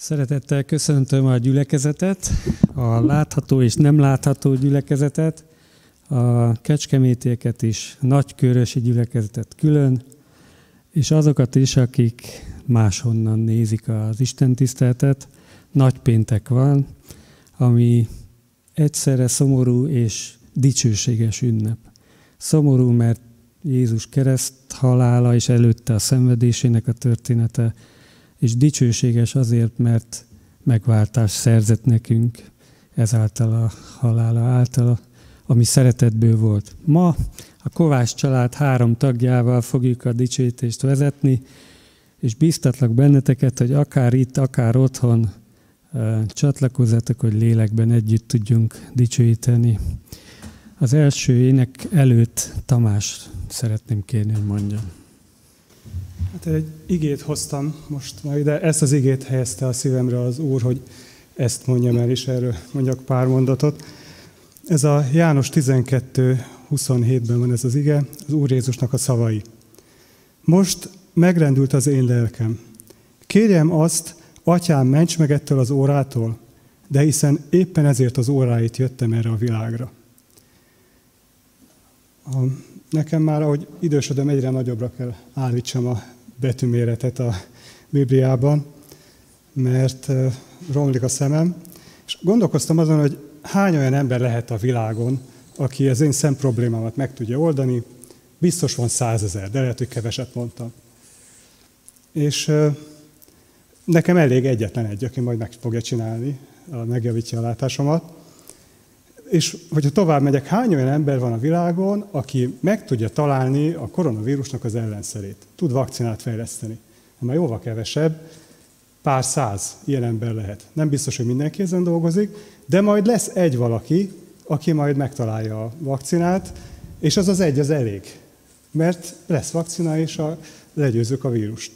Szeretettel köszöntöm a gyülekezetet, a látható és nem látható gyülekezetet, a kecskemétéket is, nagykörösi gyülekezetet külön, és azokat is, akik máshonnan nézik az Isten tiszteletet. Nagy péntek van, ami egyszerre szomorú és dicsőséges ünnep. Szomorú, mert Jézus kereszt halála és előtte a szenvedésének a története, és dicsőséges azért, mert megváltás szerzett nekünk ezáltal a halála által, ami szeretetből volt. Ma a Kovács család három tagjával fogjuk a dicsőítést vezetni, és biztatlak benneteket, hogy akár itt, akár otthon csatlakozzatok, hogy lélekben együtt tudjunk dicsőíteni. Az első ének előtt Tamás szeretném kérni, hogy mondjam. Hát egy igét hoztam most majd, de ezt az igét helyezte a szívemre az Úr, hogy ezt mondjam el, és erről mondjak pár mondatot. Ez a János 12, 27-ben van ez az ige, az Úr Jézusnak a szavai. Most megrendült az én lelkem. Kérjem azt, atyám, ments meg ettől az órától, de hiszen éppen ezért az óráit jöttem erre a világra. A, nekem már, ahogy idősödöm, egyre nagyobbra kell állítsam a betűméretet a Bibliában, mert romlik a szemem, és gondolkoztam azon, hogy hány olyan ember lehet a világon, aki az én szem problémámat meg tudja oldani, biztos van százezer, de lehet, hogy keveset mondtam. És nekem elég egyetlen egy, aki majd meg fogja csinálni, megjavítja a látásomat. És hogyha tovább megyek, hány olyan ember van a világon, aki meg tudja találni a koronavírusnak az ellenszerét, tud vakcinát fejleszteni. Már jóval kevesebb, pár száz ilyen ember lehet. Nem biztos, hogy mindenki ezen dolgozik, de majd lesz egy valaki, aki majd megtalálja a vakcinát, és az az egy az elég. Mert lesz vakcina, és a, legyőzzük a vírust.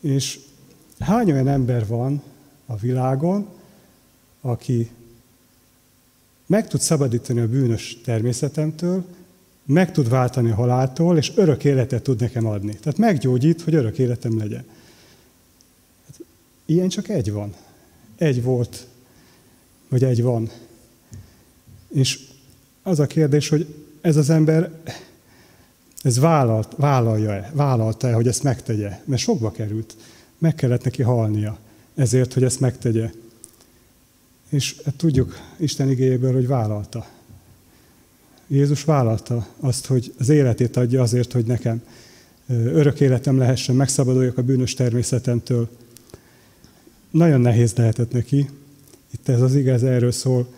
És hány olyan ember van a világon, aki meg tud szabadítani a bűnös természetemtől, meg tud váltani a haláltól, és örök életet tud nekem adni. Tehát meggyógyít, hogy örök életem legyen. Hát, ilyen csak egy van. Egy volt, vagy egy van. És az a kérdés, hogy ez az ember, ez vállalt, vállalja-e, vállalta-e, hogy ezt megtegye? Mert sokba került. Meg kellett neki halnia ezért, hogy ezt megtegye. És tudjuk Isten igényéből, hogy vállalta. Jézus vállalta azt, hogy az életét adja azért, hogy nekem örök életem lehessen, megszabaduljak a bűnös természetemtől. Nagyon nehéz lehetett neki. Itt ez az igaz erről szól.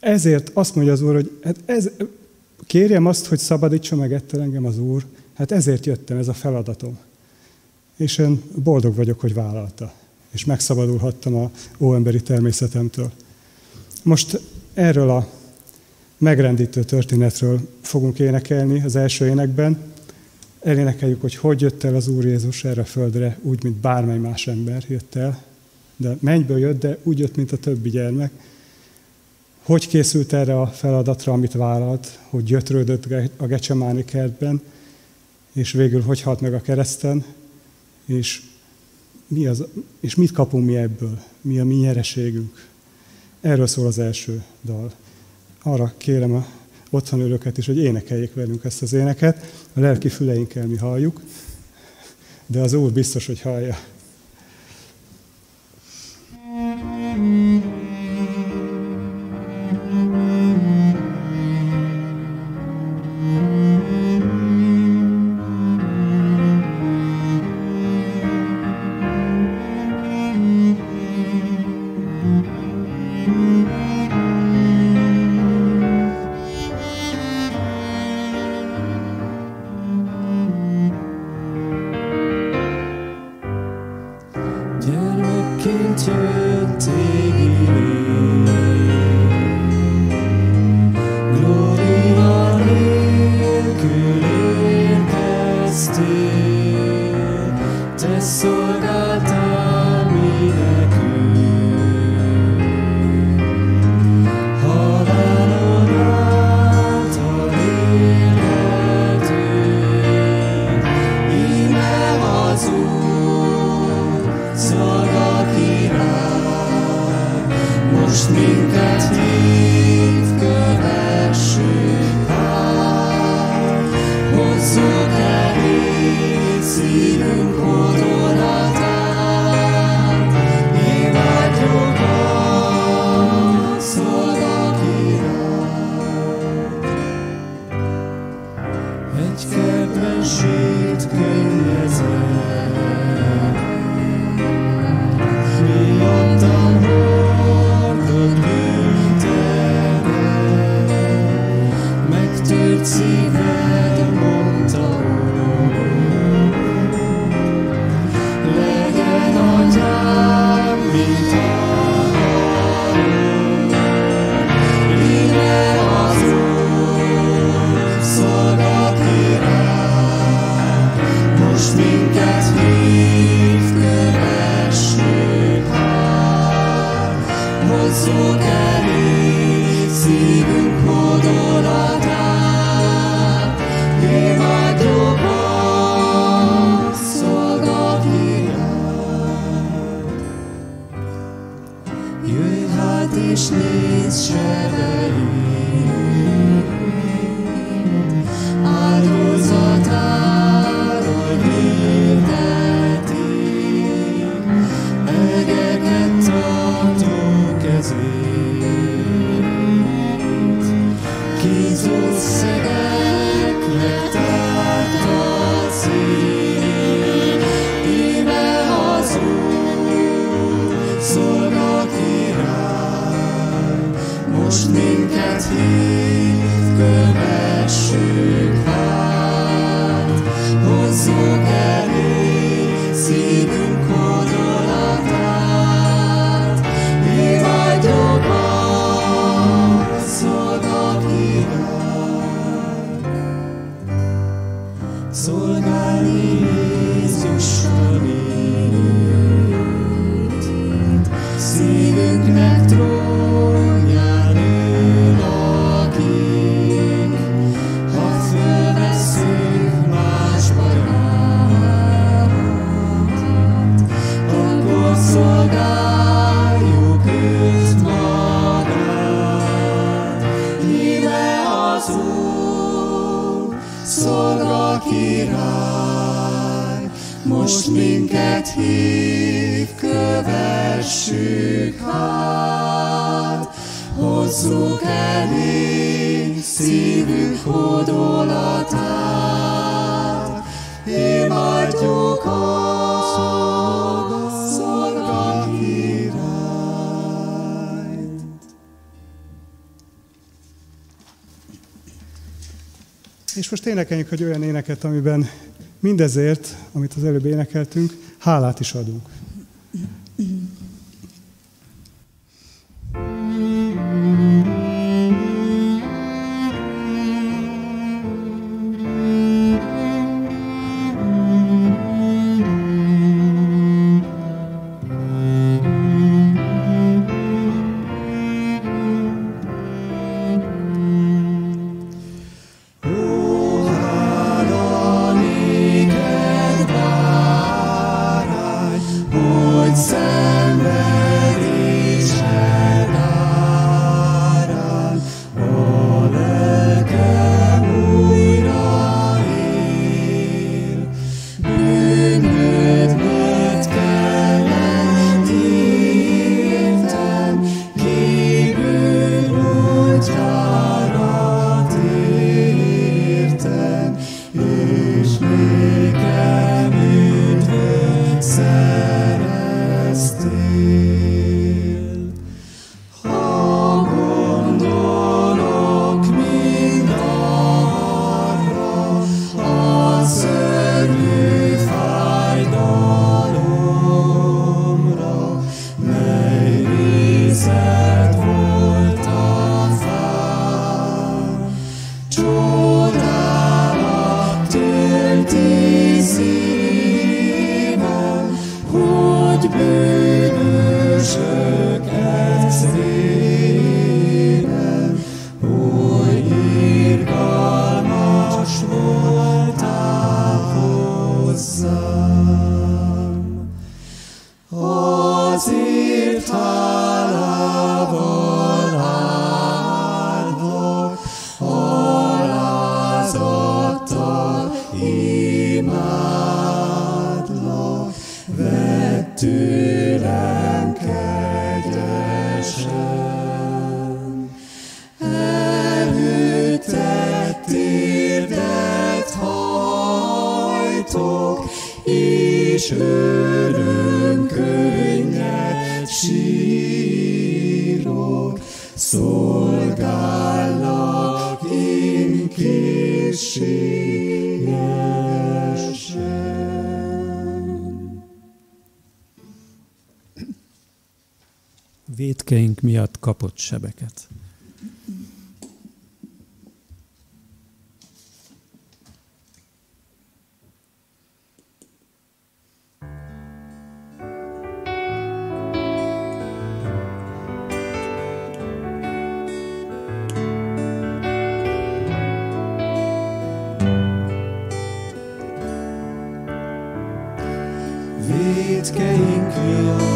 Ezért azt mondja az Úr, hogy hát ez, kérjem azt, hogy szabadítsa meg ettől engem az Úr. Hát ezért jöttem, ez a feladatom. És én boldog vagyok, hogy vállalta és megszabadulhattam a óemberi természetemtől. Most erről a megrendítő történetről fogunk énekelni az első énekben. Elénekeljük, hogy hogy jött el az Úr Jézus erre a földre, úgy, mint bármely más ember jött el. De mennyből jött, de úgy jött, mint a többi gyermek. Hogy készült erre a feladatra, amit vállalt, hogy gyötrődött a Gecsemáni kertben, és végül hogy halt meg a kereszten, és mi az, és mit kapunk mi ebből, mi a mi nyereségünk. Erről szól az első dal. Arra kérem a otthon ülőket is, hogy énekeljék velünk ezt az éneket. A lelki füleinkkel mi halljuk, de az Úr biztos, hogy hallja. És most énekeljük egy olyan éneket, amiben mindezért, amit az előbb énekeltünk, hálát is adunk. okozott sebeket. Védkeink mi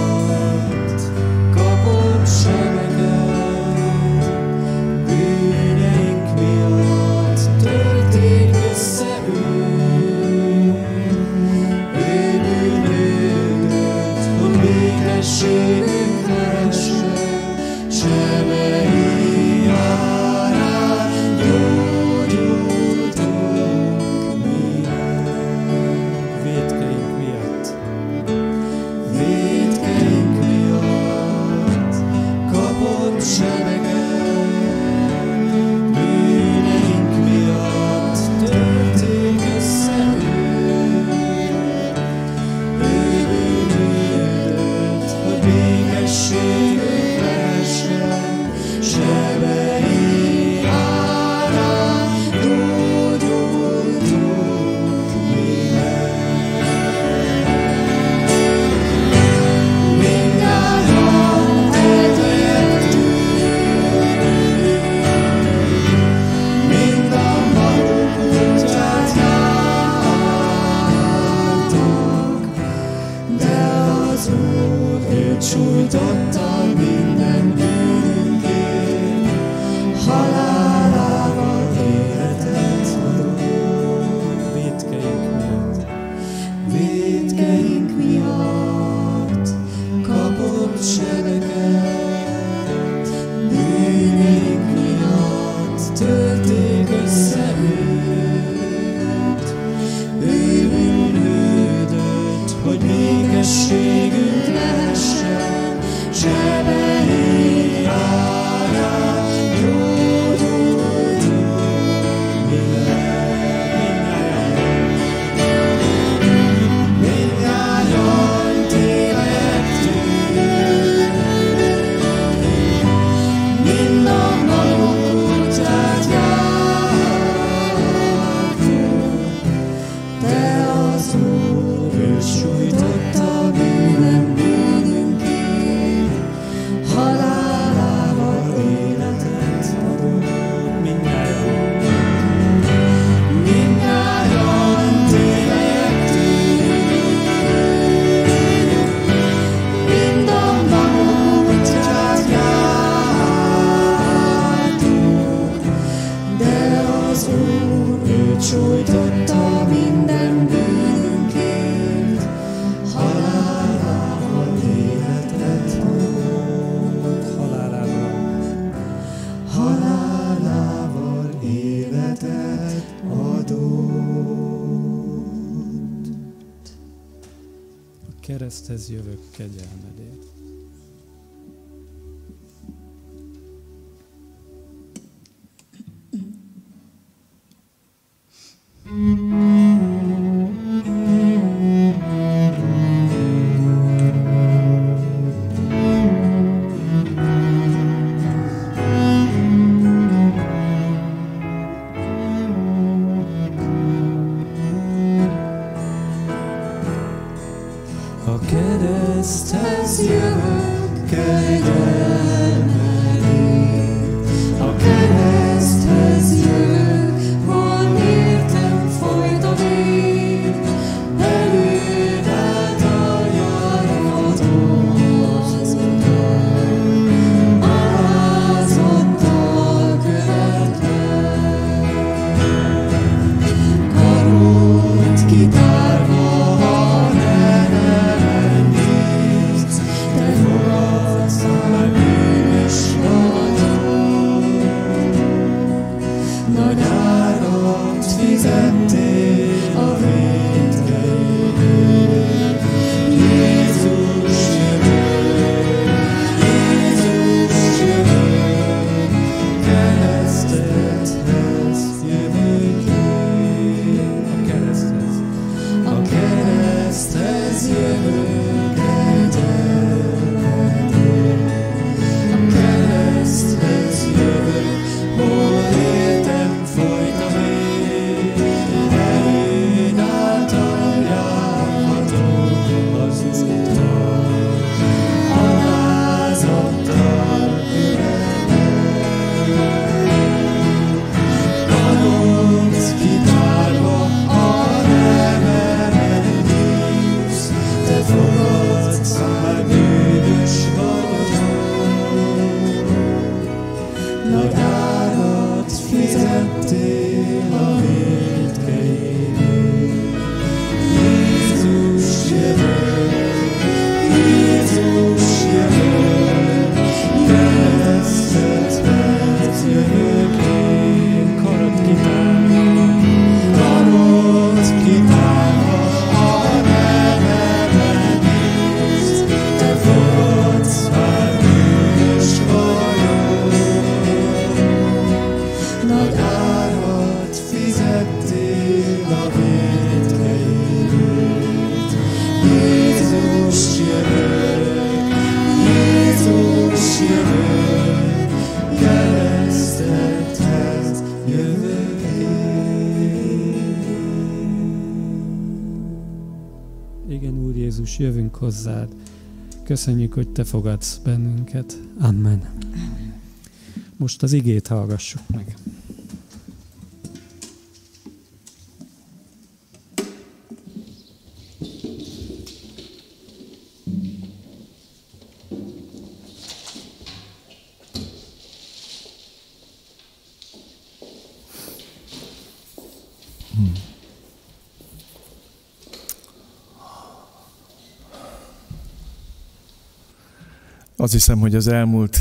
하지 않아야 돼요. 음. Hozzád. Köszönjük, hogy Te fogadsz bennünket. Amen. Most az igét hallgassuk meg. Azt hiszem, hogy az elmúlt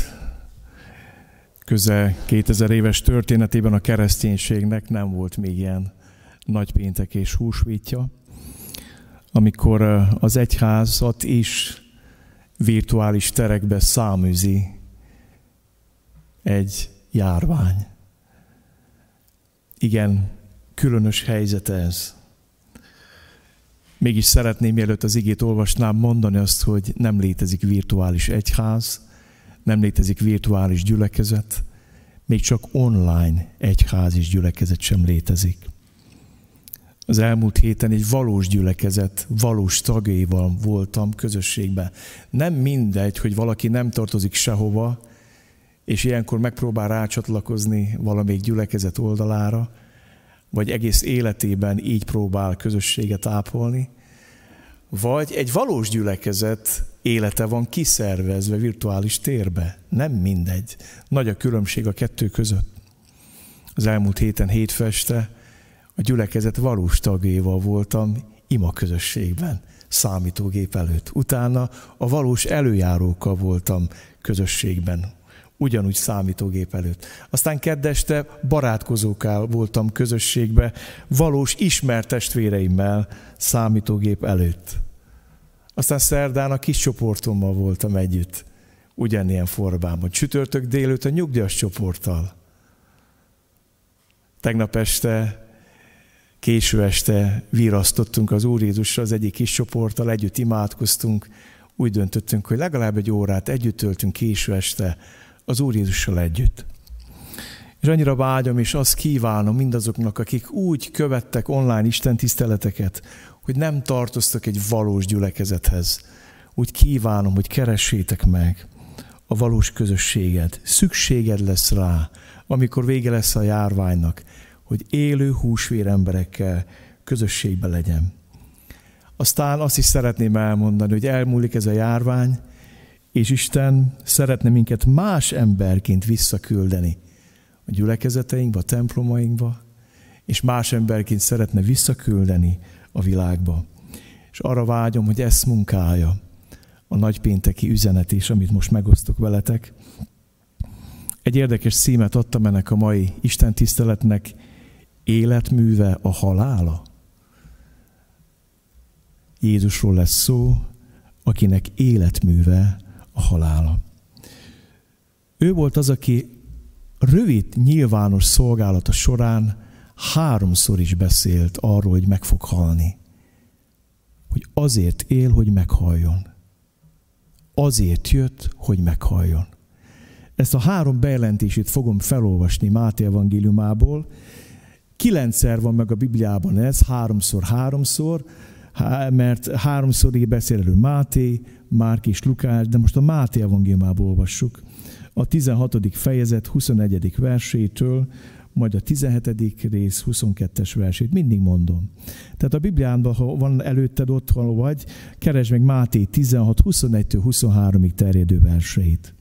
közel 2000 éves történetében a kereszténységnek nem volt még ilyen nagypéntek és húsvétja, amikor az egyházat is virtuális terekbe száműzi egy járvány. Igen, különös helyzet ez. Mégis szeretném, mielőtt az igét olvasnám, mondani azt, hogy nem létezik virtuális egyház, nem létezik virtuális gyülekezet, még csak online egyház és gyülekezet sem létezik. Az elmúlt héten egy valós gyülekezet, valós tagjaival voltam közösségben. Nem mindegy, hogy valaki nem tartozik sehova, és ilyenkor megpróbál rácsatlakozni valamelyik gyülekezet oldalára, vagy egész életében így próbál közösséget ápolni, vagy egy valós gyülekezet élete van kiszervezve virtuális térbe. Nem mindegy. Nagy a különbség a kettő között. Az elmúlt héten hétfeste a gyülekezet valós tagjával voltam ima közösségben, számítógép előtt. Utána a valós előjárókkal voltam közösségben, ugyanúgy számítógép előtt. Aztán keddeste barátkozókál voltam közösségbe, valós ismert testvéreimmel számítógép előtt. Aztán szerdán a kis csoportommal voltam együtt, ugyanilyen formában. Csütörtök délőtt a nyugdíjas csoporttal. Tegnap este, késő este virasztottunk az Úr Jézusra az egyik kis csoporttal, együtt imádkoztunk, úgy döntöttünk, hogy legalább egy órát együtt töltünk késő este az Úr Jézussal együtt. És annyira vágyom, és azt kívánom mindazoknak, akik úgy követtek online Isten tiszteleteket, hogy nem tartoztak egy valós gyülekezethez. Úgy kívánom, hogy keressétek meg a valós közösséged. Szükséged lesz rá, amikor vége lesz a járványnak, hogy élő húsvér emberekkel közösségbe legyen. Aztán azt is szeretném elmondani, hogy elmúlik ez a járvány, és Isten szeretne minket más emberként visszaküldeni a gyülekezeteinkbe, a templomainkba, és más emberként szeretne visszaküldeni a világba. És arra vágyom, hogy ezt munkálja a nagypénteki üzenet is, amit most megosztok veletek. Egy érdekes címet adtam ennek a mai Isten tiszteletnek, életműve a halála. Jézusról lesz szó, akinek életműve halála. Ő volt az, aki rövid nyilvános szolgálata során háromszor is beszélt arról, hogy meg fog halni. Hogy azért él, hogy meghalljon. Azért jött, hogy meghalljon. Ezt a három bejelentését fogom felolvasni Máté evangéliumából. Kilencszer van meg a Bibliában ez, háromszor, háromszor, mert háromszor így beszél elő Máté, Márk és Lukás, de most a Máté evangéliumából olvassuk. A 16. fejezet 21. versétől majd a 17. rész 22-es versét, mindig mondom. Tehát a Bibliánban, ha van előtted otthon vagy, keresd meg Máté 16, 21-től 23-ig terjedő verseit.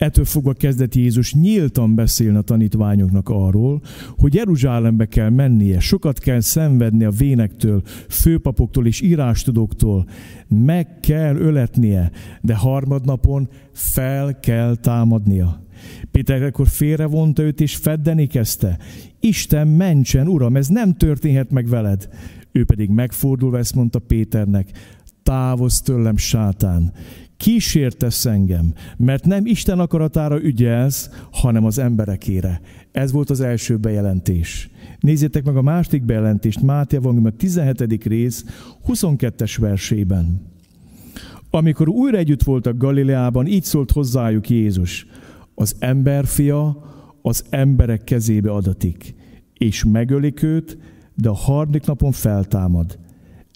Ettől fogva kezdett Jézus nyíltan beszélni a tanítványoknak arról, hogy Jeruzsálembe kell mennie, sokat kell szenvedni a vénektől, főpapoktól és írástudóktól, meg kell öletnie, de harmadnapon fel kell támadnia. Péter akkor félrevonta őt, és feddeni kezdte. Isten mentsen, Uram, ez nem történhet meg veled. Ő pedig megfordulva ezt mondta Péternek, távozz tőlem, sátán, kísértesz engem, mert nem Isten akaratára ügyelsz, hanem az emberekére. Ez volt az első bejelentés. Nézzétek meg a második bejelentést, Máté Evangélium a 17. rész 22-es versében. Amikor újra együtt voltak Galileában, így szólt hozzájuk Jézus az emberfia az emberek kezébe adatik, és megölik őt, de a harmadik napon feltámad.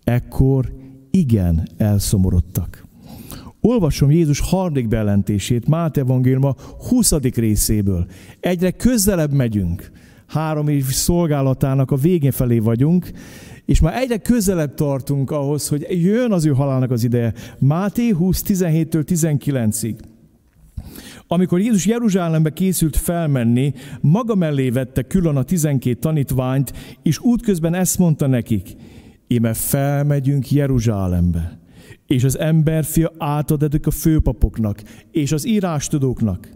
Ekkor igen elszomorodtak. Olvasom Jézus harmadik bejelentését Máté evangéliuma 20. részéből. Egyre közelebb megyünk. Három év szolgálatának a végén felé vagyunk, és már egyre közelebb tartunk ahhoz, hogy jön az ő halálnak az ideje. Máté 20, 17-től 19-ig. Amikor Jézus Jeruzsálembe készült felmenni, maga mellé vette külön a tizenkét tanítványt, és útközben ezt mondta nekik, íme felmegyünk Jeruzsálembe, és az emberfia átadatik a főpapoknak és az írástudóknak.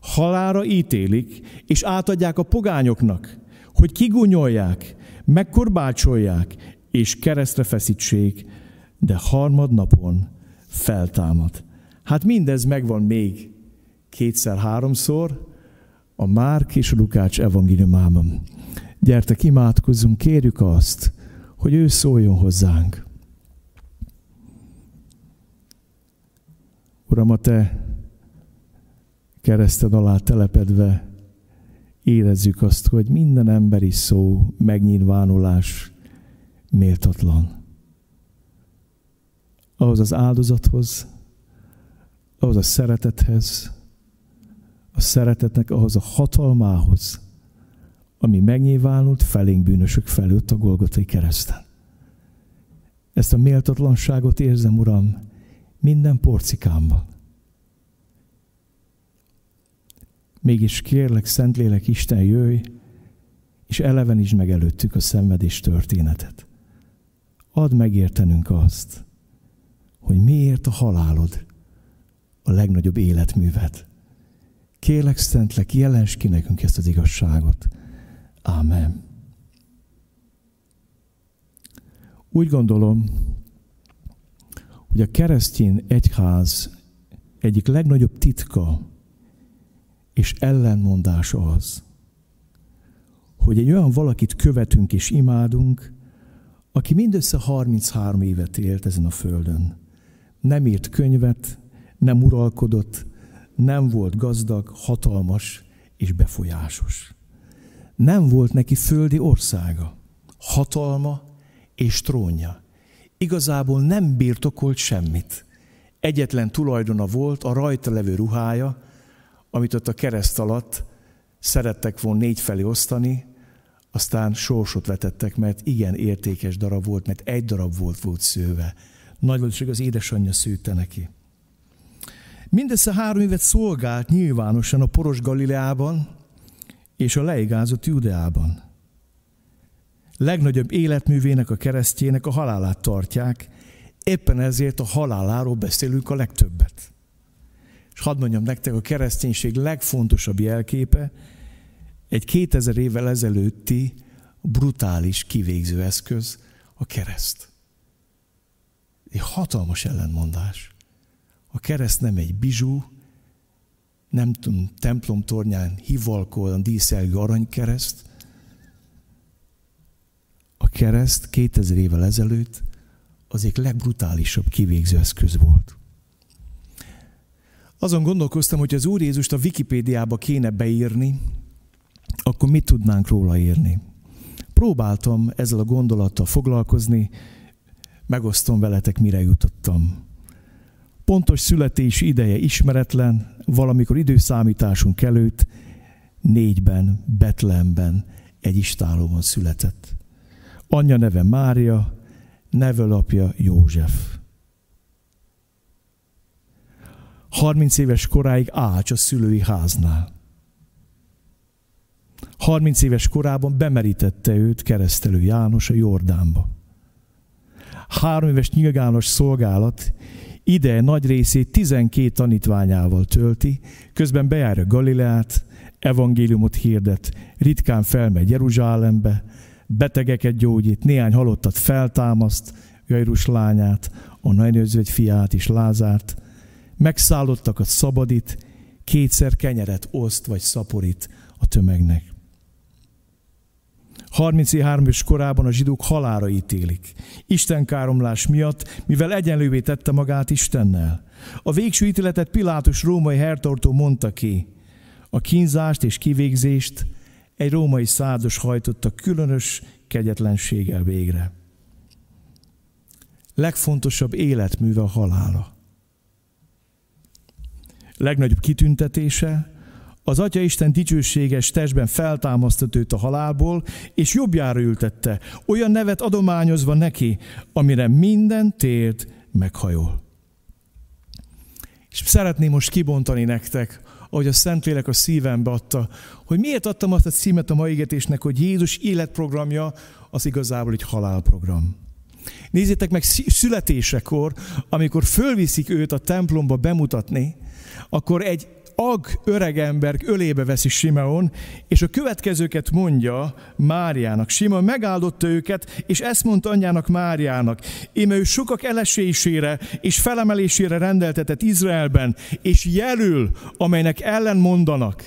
Halára ítélik, és átadják a pogányoknak, hogy kigunyolják, megkorbácsolják, és keresztre feszítsék, de harmadnapon feltámad. Hát mindez megvan még kétszer-háromszor a Márk és a Lukács evangéliumában. Gyertek, imádkozzunk, kérjük azt, hogy ő szóljon hozzánk. Uram, a Te kereszted alá telepedve érezzük azt, hogy minden emberi szó, megnyilvánulás méltatlan. Ahhoz az áldozathoz, ahhoz a szeretethez, a szeretetnek ahhoz a hatalmához, ami megnyilvánult felénk bűnösök felőtt a Golgotai kereszten. Ezt a méltatlanságot érzem, Uram, minden porcikámban. Mégis kérlek, Szentlélek, Isten, jöjj, és elevenítsd meg előttük a szenvedés történetet. Add megértenünk azt, hogy miért a halálod a legnagyobb életművet. Kérlek, Szentlek, jelens ki nekünk ezt az igazságot. Ámen. Úgy gondolom, hogy a keresztény egyház egyik legnagyobb titka és ellenmondása az, hogy egy olyan valakit követünk és imádunk, aki mindössze 33 évet élt ezen a földön. Nem írt könyvet, nem uralkodott, nem volt gazdag, hatalmas és befolyásos. Nem volt neki földi országa, hatalma és trónja. Igazából nem birtokolt semmit. Egyetlen tulajdona volt a rajta levő ruhája, amit ott a kereszt alatt szerettek volna négy felé osztani, aztán sorsot vetettek, mert igen értékes darab volt, mert egy darab volt volt szőve. Nagy valószínűség az édesanyja szűtte neki. Mindössze három évet szolgált nyilvánosan a Poros Galileában és a leigázott Judeában. Legnagyobb életművének a keresztjének a halálát tartják, éppen ezért a haláláról beszélünk a legtöbbet. És hadd mondjam nektek, a kereszténység legfontosabb jelképe egy 2000 évvel ezelőtti brutális kivégző eszköz, a kereszt. Egy hatalmas ellentmondás. A kereszt nem egy bizsú, nem tudom, templom tornyán hivalkolóan díszelgő aranykereszt. A kereszt 2000 évvel ezelőtt az egyik legbrutálisabb kivégző eszköz volt. Azon gondolkoztam, hogy az Úr Jézust a Wikipédiába kéne beírni, akkor mit tudnánk róla írni? Próbáltam ezzel a gondolattal foglalkozni, megosztom veletek, mire jutottam. Pontos születési ideje ismeretlen, valamikor időszámításunk előtt négyben, Betlehemben egy istálóban született. Anyja neve Mária, nevelapja József. 30 éves koráig ács a szülői háznál. 30 éves korában bemerítette őt keresztelő János a Jordánba. Három éves nyilvános szolgálat ide nagy részét 12 tanítványával tölti, közben bejárja Galileát, evangéliumot hirdet, ritkán felmegy Jeruzsálembe, betegeket gyógyít, néhány halottat feltámaszt, Jairus lányát, a nagynőzőgy fiát és Lázárt, megszállottakat szabadít, kétszer kenyeret oszt vagy szaporít a tömegnek. 33 éves korában a zsidók halára ítélik. Isten káromlás miatt, mivel egyenlővé tette magát Istennel. A végső ítéletet Pilátus római hertortó mondta ki. A kínzást és kivégzést egy római szádos hajtotta különös kegyetlenséggel végre. legfontosabb életműve a halála. Legnagyobb kitüntetése, az Atya Isten dicsőséges testben feltámasztott őt a halálból, és jobbjára ültette, olyan nevet adományozva neki, amire minden tért meghajol. És szeretném most kibontani nektek, ahogy a Szentlélek a szívembe adta, hogy miért adtam azt a címet a mai égetésnek, hogy Jézus életprogramja az igazából egy halálprogram. Nézzétek meg születésekor, amikor fölviszik őt a templomba bemutatni, akkor egy ag öregember ölébe veszi Simeon, és a következőket mondja Máriának. Simon megáldotta őket, és ezt mondta anyjának Máriának. Íme ő sokak elesésére és felemelésére rendeltetett Izraelben, és jelül, amelynek ellen mondanak.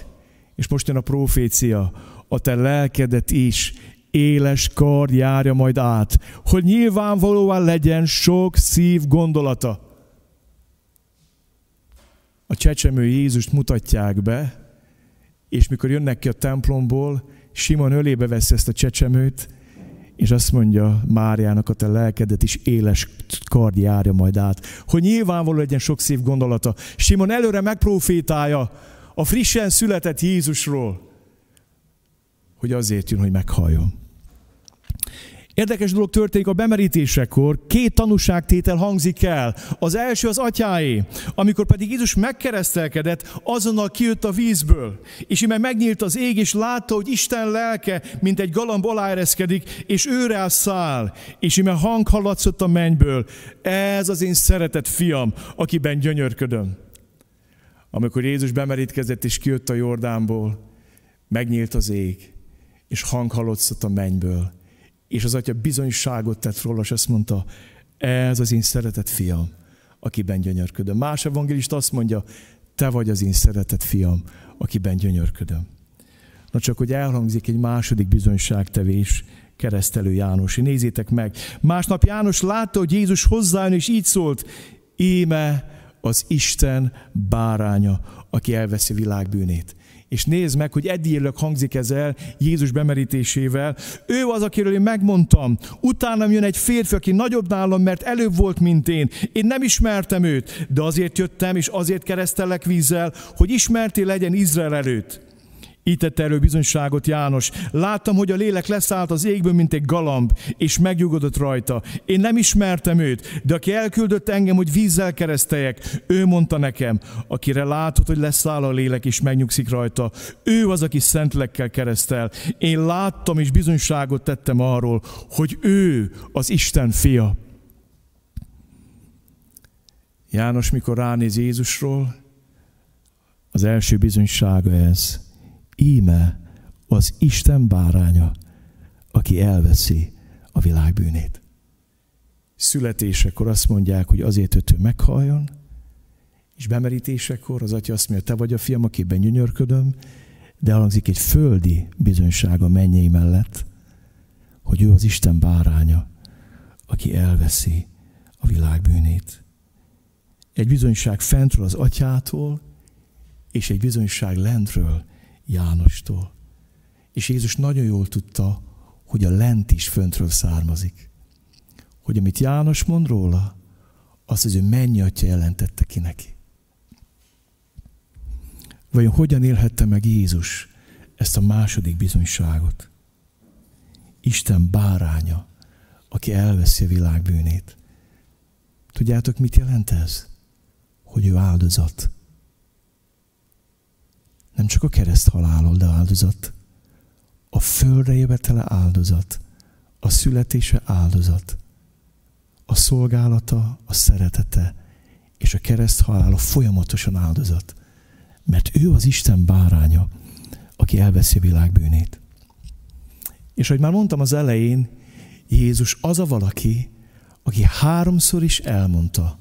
És most jön a profécia, a te lelkedet is éles kar járja majd át, hogy nyilvánvalóan legyen sok szív gondolata a csecsemő Jézust mutatják be, és mikor jönnek ki a templomból, Simon ölébe vesz ezt a csecsemőt, és azt mondja Máriának, a te lelkedet is éles kard járja majd át, hogy nyilvánvaló legyen sok szív gondolata. Simon előre megprofétálja a frissen született Jézusról, hogy azért jön, hogy meghalljon. Érdekes dolog történik a bemerítésekor, két tanúságtétel hangzik el. Az első az atyáé, amikor pedig Jézus megkeresztelkedett, azonnal kijött a vízből, és ime megnyílt az ég, és látta, hogy Isten lelke, mint egy galamb aláereszkedik, és őre száll, és ime hang hallatszott a mennyből. Ez az én szeretett fiam, akiben gyönyörködöm. Amikor Jézus bemerítkezett, és kijött a Jordánból, megnyílt az ég, és hang hallatszott a mennyből és az atya bizonyságot tett róla, és azt mondta, ez az én szeretett fiam, akiben gyönyörködöm. Más evangélist azt mondja, te vagy az én szeretett fiam, akiben gyönyörködöm. Na csak, hogy elhangzik egy második bizonyságtevés, keresztelő János. Nézzétek meg. Másnap János látta, hogy Jézus hozzájön, és így szólt, íme az Isten báránya, aki elveszi világ bűnét és nézd meg, hogy eddigileg hangzik ez el Jézus bemerítésével. Ő az, akiről én megmondtam. Utánam jön egy férfi, aki nagyobb nálam, mert előbb volt, mint én. Én nem ismertem őt, de azért jöttem, és azért keresztelek vízzel, hogy ismerté legyen Izrael előtt. Így tette elő bizonyságot János. Láttam, hogy a lélek leszállt az égből, mint egy galamb, és megnyugodott rajta. Én nem ismertem őt, de aki elküldött engem, hogy vízzel kereszteljek, ő mondta nekem, akire látod, hogy leszáll a lélek, és megnyugszik rajta. Ő az, aki szentlekkel keresztel. Én láttam, és bizonyságot tettem arról, hogy ő az Isten fia. János, mikor ránéz Jézusról, az első bizonysága ez íme az Isten báránya, aki elveszi a világ bűnét. Születésekor azt mondják, hogy azért, hogy ő meghalljon, és bemerítésekor az atya azt mondja, te vagy a fiam, akiben gyönyörködöm, de hangzik egy földi bizonyság a mennyei mellett, hogy ő az Isten báránya, aki elveszi a világ bűnét. Egy bizonyság fentről az atyától, és egy bizonyság lentről Jánostól. És Jézus nagyon jól tudta, hogy a lent is föntről származik. Hogy amit János mond róla, azt az ő mennyi atya jelentette ki neki. Vajon hogyan élhette meg Jézus ezt a második bizonyságot? Isten báránya, aki elveszi a világ bűnét. Tudjátok, mit jelent ez? Hogy ő áldozat. Nem csak a kereszt halálol, de áldozat. A földre jövetele áldozat. A születése áldozat. A szolgálata, a szeretete és a kereszt halála folyamatosan áldozat. Mert ő az Isten báránya, aki elveszi a világ bűnét. És ahogy már mondtam az elején, Jézus az a valaki, aki háromszor is elmondta,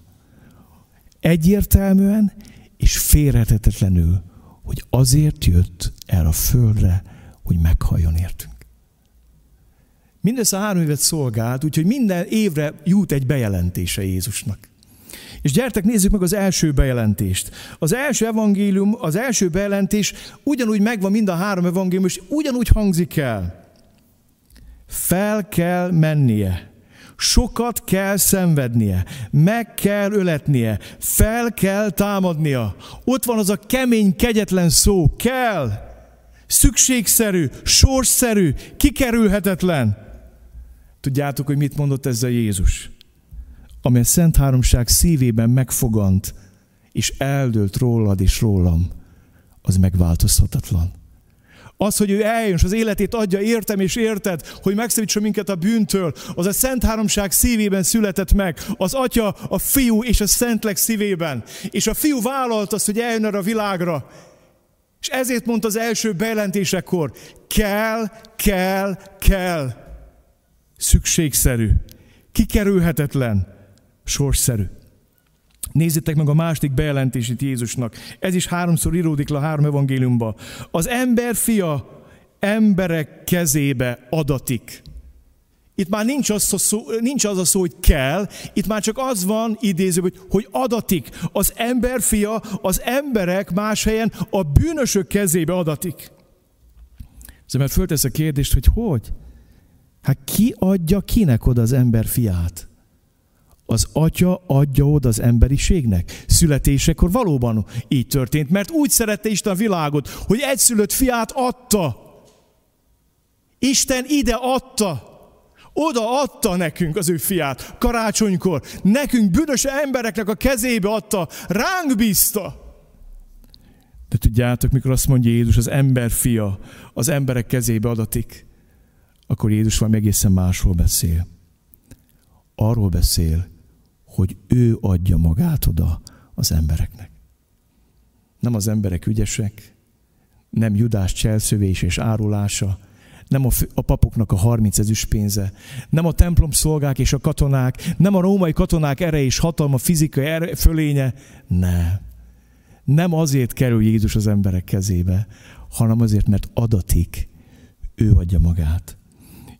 egyértelműen és félretetetlenül, hogy azért jött el a földre, hogy meghalljon értünk. Mindössze három évet szolgált, úgyhogy minden évre jut egy bejelentése Jézusnak. És gyertek, nézzük meg az első bejelentést. Az első evangélium, az első bejelentés ugyanúgy megvan mind a három evangélium, és ugyanúgy hangzik el. Fel kell mennie. Sokat kell szenvednie, meg kell öletnie, fel kell támadnia. Ott van az a kemény, kegyetlen szó, kell, szükségszerű, sorsszerű, kikerülhetetlen. Tudjátok, hogy mit mondott ezzel Jézus? Ami a Szent Háromság szívében megfogant, és eldőlt rólad és rólam, az megváltozhatatlan. Az, hogy ő eljön, és az életét adja, értem és érted, hogy megszabadítson minket a bűntől, az a Szent Háromság szívében született meg, az Atya, a Fiú és a Szentlek szívében. És a Fiú vállalt azt, hogy eljön erre a világra. És ezért mondta az első bejelentésekor, kell, kell, kell. Szükségszerű, kikerülhetetlen, sorsszerű. Nézzétek meg a második bejelentését Jézusnak. Ez is háromszor íródik le a három evangéliumba. Az ember fia emberek kezébe adatik. Itt már nincs az, a szó, nincs az a szó, hogy kell, itt már csak az van idéző, hogy, hogy adatik. Az ember fia az emberek más helyen a bűnösök kezébe adatik. Ez mert föltesz a kérdést, hogy hogy? Hát ki adja kinek oda az ember fiát? Az atya adja oda az emberiségnek. Születésekor valóban így történt, mert úgy szerette Isten a világot, hogy egyszülött fiát adta. Isten ide adta. Oda adta nekünk az ő fiát karácsonykor. Nekünk bűnös embereknek a kezébe adta, ránk bízta. De tudjátok, mikor azt mondja Jézus, az ember fia az emberek kezébe adatik, akkor Jézus valami egészen másról beszél. Arról beszél, hogy ő adja magát oda az embereknek. Nem az emberek ügyesek, nem Judás cselszövés és árulása, nem a, a papoknak a 30 ezüst pénze, nem a templom szolgák és a katonák, nem a római katonák ere és hatalma, fizikai ere, fölénye, nem. Nem azért kerül Jézus az emberek kezébe, hanem azért, mert adatik, ő adja magát.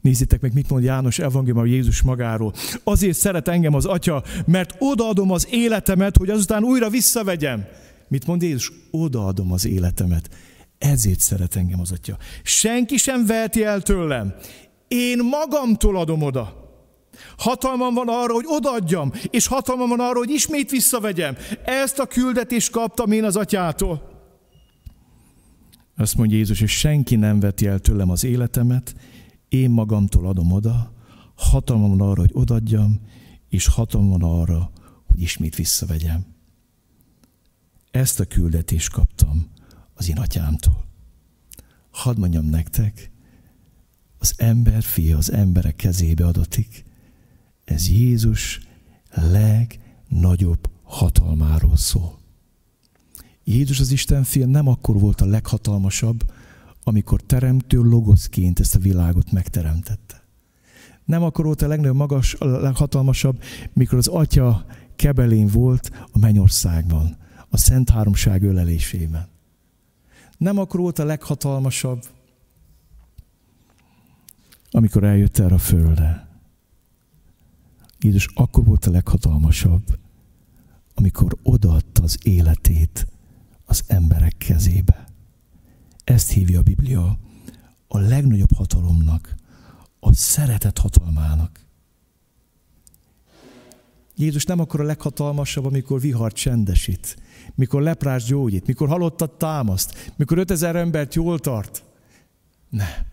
Nézzétek meg, mit mond János evangélium Jézus magáról. Azért szeret engem az Atya, mert odaadom az életemet, hogy azután újra visszavegyem. Mit mond Jézus? Odaadom az életemet. Ezért szeret engem az Atya. Senki sem veheti el tőlem. Én magamtól adom oda. Hatalmam van arra, hogy odaadjam, és hatalmam van arra, hogy ismét visszavegyem. Ezt a küldetést kaptam én az atyától. Azt mondja Jézus, és senki nem veti el tőlem az életemet, én magamtól adom oda, hatalmam van arra, hogy odadjam, és hatalmam van arra, hogy ismét visszavegyem. Ezt a küldetést kaptam az én atyámtól. Hadd mondjam nektek, az ember fia az emberek kezébe adatik. Ez Jézus legnagyobb hatalmáról szól. Jézus az Isten fia nem akkor volt a leghatalmasabb, amikor teremtő logoszként ezt a világot megteremtette. Nem akkor volt a legnagyobb magas, a leghatalmasabb, mikor az atya kebelén volt a mennyországban, a Szent Háromság ölelésében. Nem akkor volt a leghatalmasabb, amikor eljött erre a földre. Jézus akkor volt a leghatalmasabb, amikor odaadta az életét az emberek kezébe. Ezt hívja a Biblia a legnagyobb hatalomnak, a szeretet hatalmának. Jézus nem akkor a leghatalmasabb, amikor vihar csendesít, mikor leprás gyógyít, mikor halottat támaszt, mikor 5000 embert jól tart. Ne.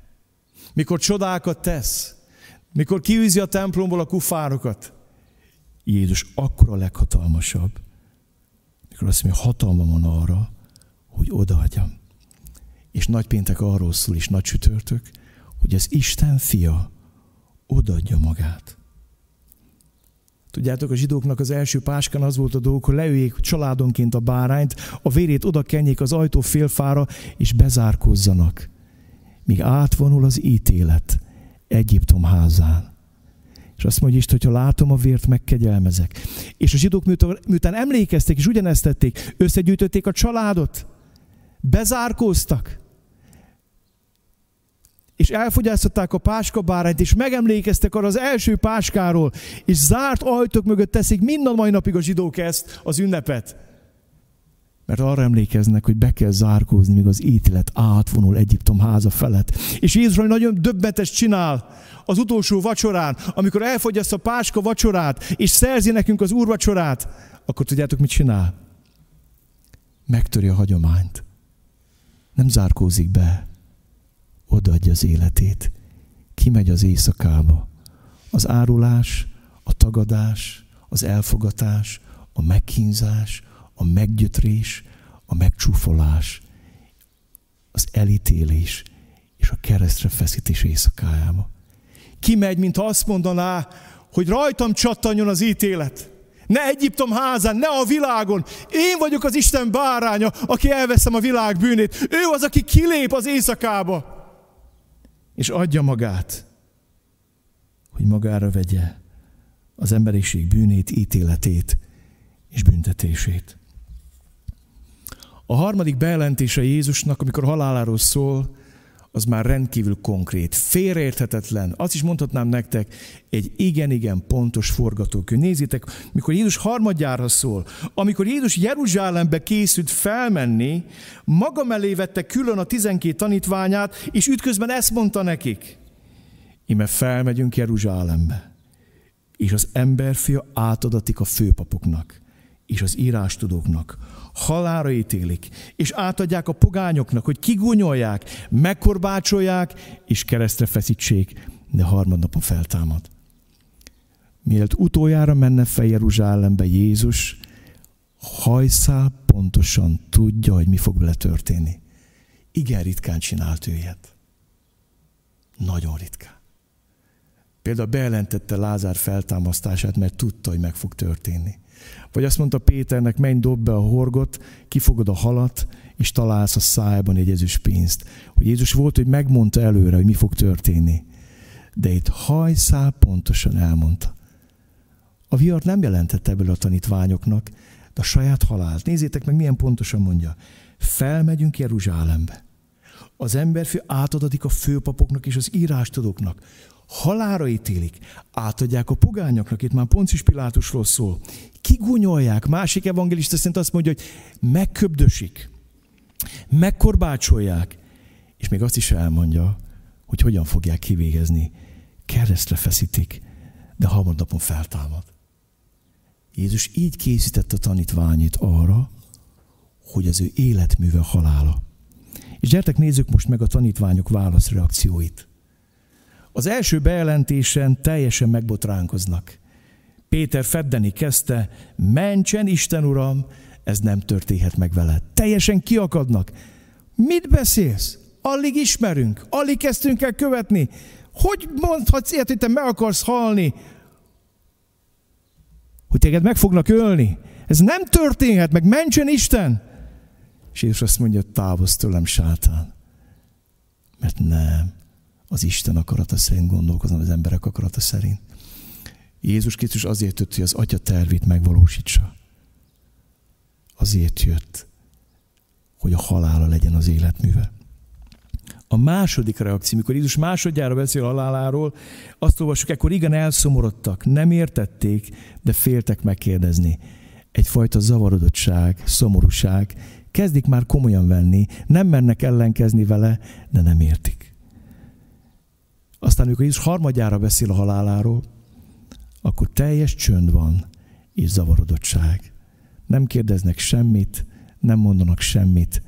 Mikor csodákat tesz, mikor kiűzi a templomból a kufárokat. Jézus akkor a leghatalmasabb, mikor azt mondja, hatalma van arra, hogy odaadjam. És nagypéntek arról szól, és nagy csütörtök, hogy az Isten fia odaadja magát. Tudjátok, a zsidóknak az első páskán az volt a dolog, hogy leüljék családonként a bárányt, a vérét oda kenjék az ajtó félfára, és bezárkozzanak, míg átvonul az ítélet Egyiptom házán. És azt mondja Isten, hogy ha látom a vért, megkegyelmezek. És a zsidók miután emlékeztek, és ugyanezt tették, összegyűjtötték a családot, bezárkóztak, és elfogyasztották a páskabárányt, és megemlékeztek arra az első páskáról, és zárt ajtók mögött teszik mind a mai napig a zsidók ezt, az ünnepet. Mert arra emlékeznek, hogy be kell zárkózni, míg az ítélet átvonul Egyiptom háza felett. És Jézus nagyon döbbetes csinál az utolsó vacsorán, amikor elfogyaszt a páska vacsorát, és szerzi nekünk az úrvacsorát, akkor tudjátok, mit csinál? Megtöri a hagyományt. Nem zárkózik be, odaadja az életét. Kimegy az éjszakába. Az árulás, a tagadás, az elfogatás, a megkínzás, a meggyötrés, a megcsúfolás, az elítélés és a keresztre feszítés éjszakájába. Kimegy, mintha azt mondaná, hogy rajtam csattanjon az ítélet. Ne Egyiptom házán, ne a világon. Én vagyok az Isten báránya, aki elveszem a világ bűnét. Ő az, aki kilép az éjszakába, és adja magát, hogy magára vegye az emberiség bűnét, ítéletét és büntetését. A harmadik bejelentése Jézusnak, amikor haláláról szól, az már rendkívül konkrét, félreérthetetlen, azt is mondhatnám nektek, egy igen-igen pontos forgatókönyv. Nézzétek, mikor Jézus harmadjára szól, amikor Jézus Jeruzsálembe készült felmenni, maga mellé vette külön a tizenkét tanítványát, és ütközben ezt mondta nekik. Ime felmegyünk Jeruzsálembe, és az emberfia átadatik a főpapoknak, és az írástudóknak, halára ítélik, és átadják a pogányoknak, hogy kigúnyolják, megkorbácsolják, és keresztre feszítsék, de harmadnapon feltámad. Mielőtt utoljára menne fel Jeruzsálembe Jézus, hajszál pontosan tudja, hogy mi fog vele történni. Igen ritkán csinált ő ilyet. Nagyon ritkán. Például bejelentette Lázár feltámasztását, mert tudta, hogy meg fog történni. Vagy azt mondta Péternek, menj, dob be a horgot, kifogod a halat, és találsz a szájban egy ezüst pénzt. Hogy Jézus volt, hogy megmondta előre, hogy mi fog történni. De itt hajszál pontosan elmondta. A vihar nem jelentette ebből a tanítványoknak, de a saját halált. Nézzétek meg, milyen pontosan mondja. Felmegyünk Jeruzsálembe. Az emberfő átadatik a főpapoknak és az írástudóknak halára ítélik, átadják a pogányoknak, itt már Poncis Pilátusról szól, kigúnyolják, másik evangélista szerint azt mondja, hogy megköbdösik, megkorbácsolják, és még azt is elmondja, hogy hogyan fogják kivégezni. Keresztre feszítik, de harmadnapon feltámad. Jézus így készítette a tanítványit arra, hogy az ő életműve halála. És gyertek nézzük most meg a tanítványok válaszreakcióit. Az első bejelentésen teljesen megbotránkoznak. Péter feddeni kezdte, mentsen Isten Uram, ez nem történhet meg vele. Teljesen kiakadnak. Mit beszélsz? Alig ismerünk, alig kezdtünk el követni. Hogy mondhatsz ilyet, hogy te meg akarsz halni? Hogy téged meg fognak ölni? Ez nem történhet meg, mentsen Isten! És Jézus azt mondja, távozz tőlem, sátán. Mert nem az Isten akarata szerint gondolkozom, az emberek akarata szerint. Jézus Krisztus azért jött, hogy az Atya tervét megvalósítsa. Azért jött, hogy a halála legyen az életműve. A második reakció, mikor Jézus másodjára beszél haláláról, azt olvassuk, ekkor igen elszomorodtak, nem értették, de féltek megkérdezni. Egyfajta zavarodottság, szomorúság, kezdik már komolyan venni, nem mernek ellenkezni vele, de nem értik. Aztán, amikor Jézus harmadjára beszél a haláláról, akkor teljes csönd van és zavarodottság. Nem kérdeznek semmit, nem mondanak semmit,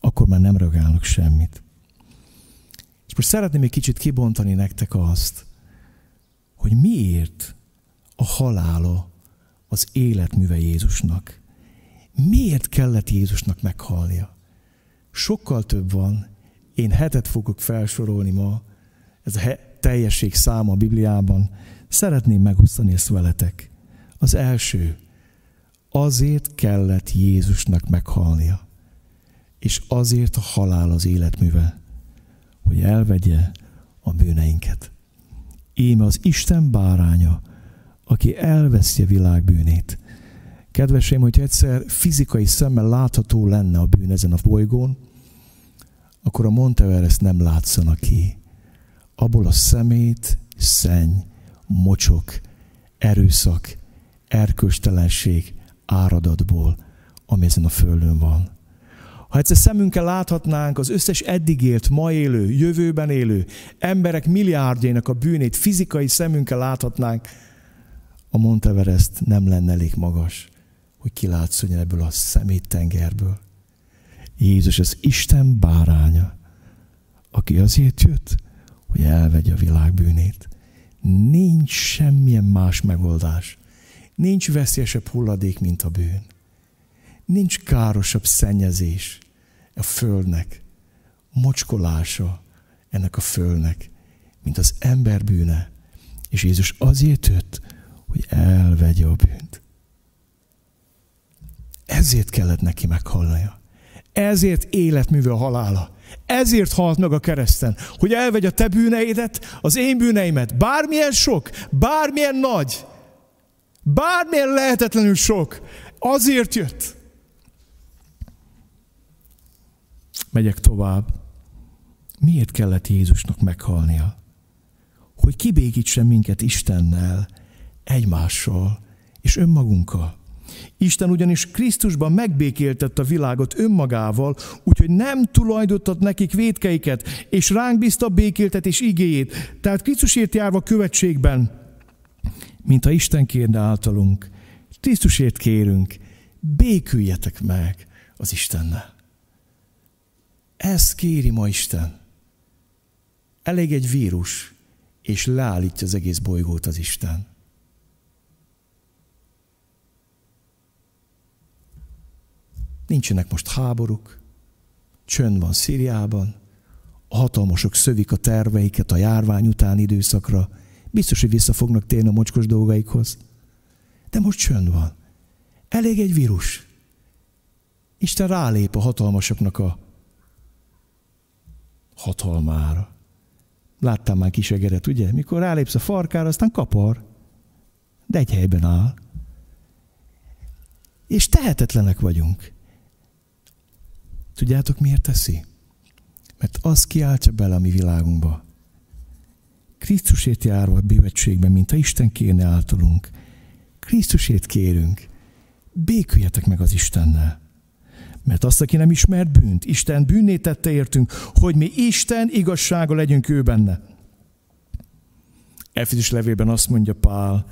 akkor már nem reagálnak semmit. És most szeretném egy kicsit kibontani nektek azt, hogy miért a halála az életműve Jézusnak. Miért kellett Jézusnak meghalnia? Sokkal több van. Én hetet fogok felsorolni ma, ez a teljesség száma a Bibliában, szeretném megosztani ezt veletek. Az első, azért kellett Jézusnak meghalnia, és azért a halál az életműve, hogy elvegye a bűneinket. Íme az Isten báránya, aki elveszi a világ bűnét. Kedveseim, hogy egyszer fizikai szemmel látható lenne a bűn ezen a bolygón, akkor a Monteverest nem látszana ki abból a szemét, szenny, mocsok, erőszak, erköstelenség, áradatból, ami ezen a földön van. Ha egyszer szemünkkel láthatnánk az összes eddig élt, ma élő, jövőben élő emberek milliárdjainak a bűnét, fizikai szemünkkel láthatnánk, a Monteverest nem lenne elég magas, hogy kilátszon ebből a szeméttengerből. Jézus az Isten báránya, aki azért jött, hogy elvegye a világ bűnét. Nincs semmilyen más megoldás. Nincs veszélyesebb hulladék, mint a bűn. Nincs károsabb szennyezés a földnek, mocskolása ennek a földnek, mint az ember bűne. És Jézus azért jött, hogy elvegye a bűnt. Ezért kellett neki meghalnia. Ezért életműve a halála. Ezért halt meg a kereszten, hogy elvegy a te bűneidet, az én bűneimet, bármilyen sok, bármilyen nagy, bármilyen lehetetlenül sok, azért jött. Megyek tovább. Miért kellett Jézusnak meghalnia? Hogy kibékítsen minket Istennel, egymással és önmagunkkal. Isten ugyanis Krisztusban megbékéltett a világot önmagával, úgyhogy nem tulajdotott nekik védkeiket, és ránk bízta békéltetés igéjét. Tehát Krisztusért járva követségben, mint ha Isten kérne általunk. Krisztusért kérünk, béküljetek meg az Istennel. Ezt kéri ma Isten. Elég egy vírus, és leállítja az egész bolygót az Isten. Nincsenek most háborúk, csönd van Szíriában, a hatalmasok szövik a terveiket a járvány utáni időszakra, biztos, hogy vissza fognak térni a mocskos dolgaikhoz. De most csönd van. Elég egy vírus. Isten rálép a hatalmasoknak a hatalmára. Láttam már kisegeret, ugye? Mikor rálépsz a farkára, aztán kapar. De egy helyben áll. És tehetetlenek vagyunk. Tudjátok, miért teszi? Mert az kiáltja bele a mi világunkba. Krisztusért járva a bűvetségben, mint a Isten kérne általunk. Krisztusért kérünk. Béküljetek meg az Istennel. Mert azt, aki nem ismer bűnt, Isten bűnné tette értünk, hogy mi Isten igazsága legyünk ő benne. Efizis levélben azt mondja Pál,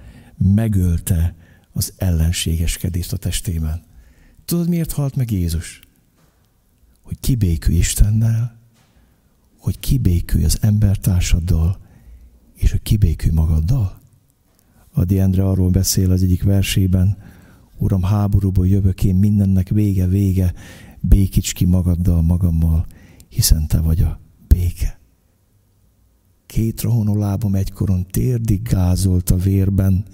megölte az ellenségeskedést a testében. Tudod, miért halt meg Jézus? Hogy kibékülj Istennel, hogy kibékülj az embertársaddal, és hogy kibékülj magaddal. Adi Endre arról beszél az egyik versében, Uram, háborúból jövök én, mindennek vége, vége, békíts ki magaddal, magammal, hiszen Te vagy a béke. Két rohonó lábam egykoron térdig gázolt a vérben,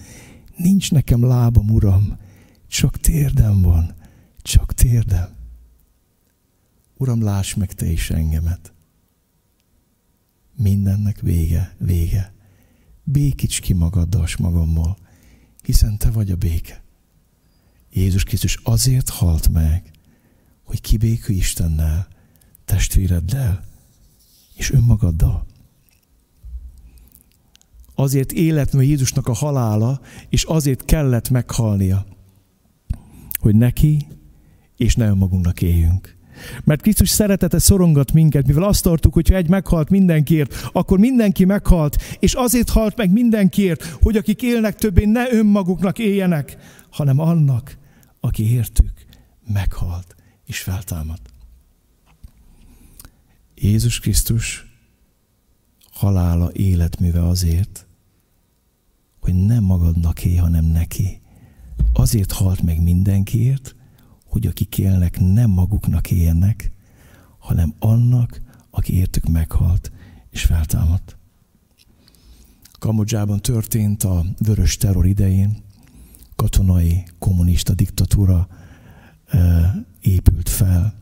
nincs nekem lábam, Uram, csak térdem van, csak térdem. Uram, láss meg Te is engemet. Mindennek vége, vége. Békíts ki magaddal s magammal, hiszen Te vagy a béke. Jézus Krisztus azért halt meg, hogy kibékülj Istennel, testvéreddel és önmagaddal. Azért élet meg Jézusnak a halála, és azért kellett meghalnia, hogy neki és ne önmagunknak éljünk. Mert Krisztus szeretete szorongat minket, mivel azt tartuk, hogy egy meghalt mindenkiért, akkor mindenki meghalt, és azért halt meg mindenkiért, hogy akik élnek többé ne önmaguknak éljenek, hanem annak, aki értük meghalt és feltámadt. Jézus Krisztus halála életműve azért, hogy nem magadnak élj, hanem neki. Azért halt meg mindenkiért, hogy akik élnek, nem maguknak élnek, hanem annak, aki értük meghalt és feltámadt. Kambodzsában történt a vörös terror idején, katonai, kommunista diktatúra épült fel,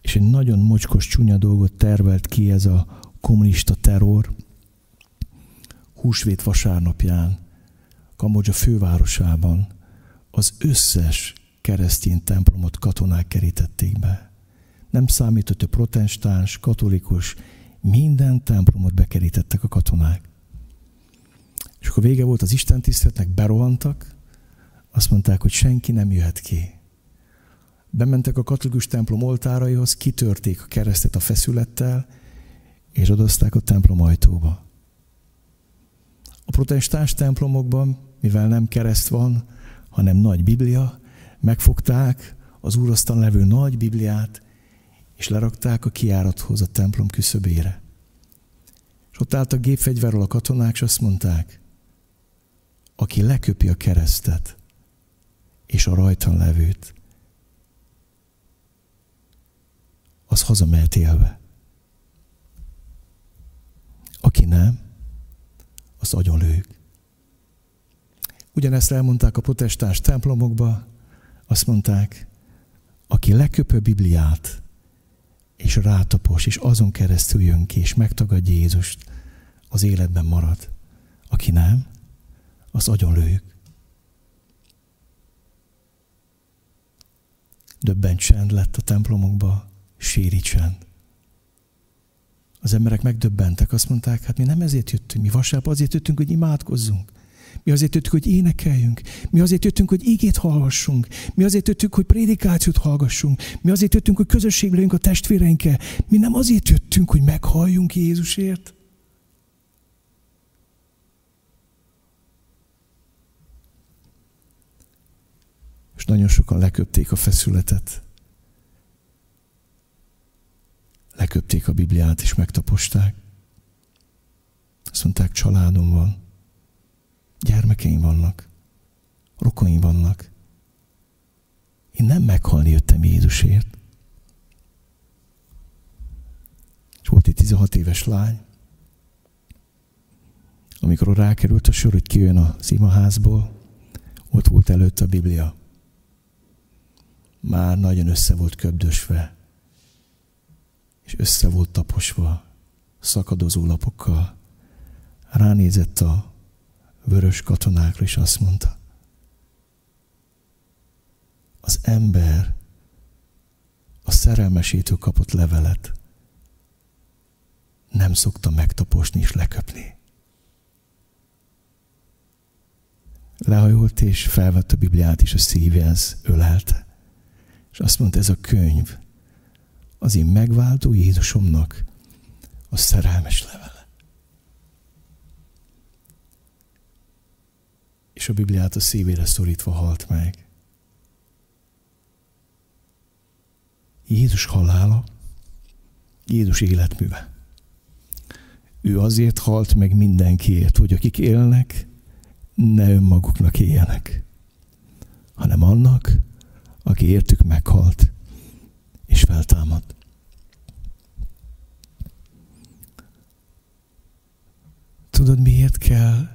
és egy nagyon mocskos, csúnya dolgot tervelt ki ez a kommunista terror. Húsvét vasárnapján Kambodzsa fővárosában az összes keresztény templomot katonák kerítették be. Nem számított, hogy protestáns, katolikus, minden templomot bekerítettek a katonák. És akkor vége volt az Isten tiszteletnek, berohantak, azt mondták, hogy senki nem jöhet ki. bementek a katolikus templom oltáraihoz, kitörték a keresztet a feszülettel, és odozták a templom ajtóba. A protestáns templomokban, mivel nem kereszt van, hanem nagy Biblia, megfogták az úrasztal levő nagy Bibliát, és lerakták a kiárathoz a templom küszöbére. És ott állt a gépfegyverrel a katonák, és azt mondták, aki leköpi a keresztet és a rajtan levőt, az hazamehet élve. Aki nem, az agyonlők. Ugyanezt elmondták a protestáns templomokba, azt mondták, aki leköpő Bibliát, és rátapos, és azon keresztül jön ki, és megtagadja Jézust, az életben marad. Aki nem, az agyonlőjük. Döbben csend lett a templomokba, síri csend. Az emberek megdöbbentek, azt mondták, hát mi nem ezért jöttünk, mi vasárnap azért jöttünk, hogy imádkozzunk. Mi azért jöttünk, hogy énekeljünk. Mi azért jöttünk, hogy igét hallgassunk. Mi azért jöttünk, hogy prédikációt hallgassunk. Mi azért jöttünk, hogy közösségbe legyünk a testvéreinkkel. Mi nem azért jöttünk, hogy meghalljunk Jézusért. És nagyon sokan leköpték a feszületet. Leköpték a Bibliát és megtaposták. Azt mondták, családom van, gyermekeim vannak, rokoim vannak. Én nem meghalni jöttem Jézusért. És volt egy 16 éves lány, amikor rákerült a sor, hogy kijön a szimaházból, ott volt előtt a Biblia. Már nagyon össze volt köbdösve, és össze volt taposva, szakadozó lapokkal. Ránézett a vörös katonákra, és azt mondta, az ember a szerelmesítő kapott levelet nem szokta megtaposni és leköpni. Lehajolt és felvette a Bibliát, és a szívéhez ölelte. És azt mondta, ez a könyv az én megváltó Jézusomnak a szerelmes levele. És a Bibliát a szívére szorítva halt meg. Jézus halála, Jézus életműve. Ő azért halt meg mindenkiért, hogy akik élnek, ne önmaguknak éljenek, hanem annak, aki értük meghalt és feltámadt. Tudod, miért kell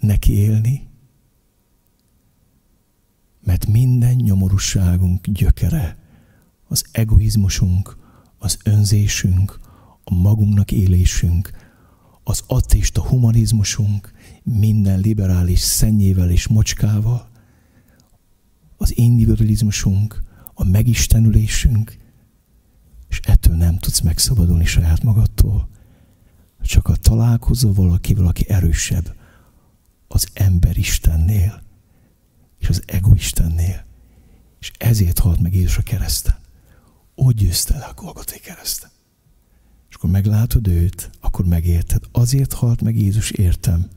neki élni? Mert minden nyomorúságunk gyökere, az egoizmusunk, az önzésünk, a magunknak élésünk, az ateista humanizmusunk, minden liberális szennyével és mocskával, az individualizmusunk, a megistenülésünk, és ettől nem tudsz megszabadulni saját magadtól, csak a találkozó valakivel, aki erősebb az ember Istennél, és az ego Istennél. És ezért halt meg Jézus a kereszten. Úgy győzte le a Golgotai kereszten. És akkor meglátod őt, akkor megérted. Azért halt meg Jézus értem,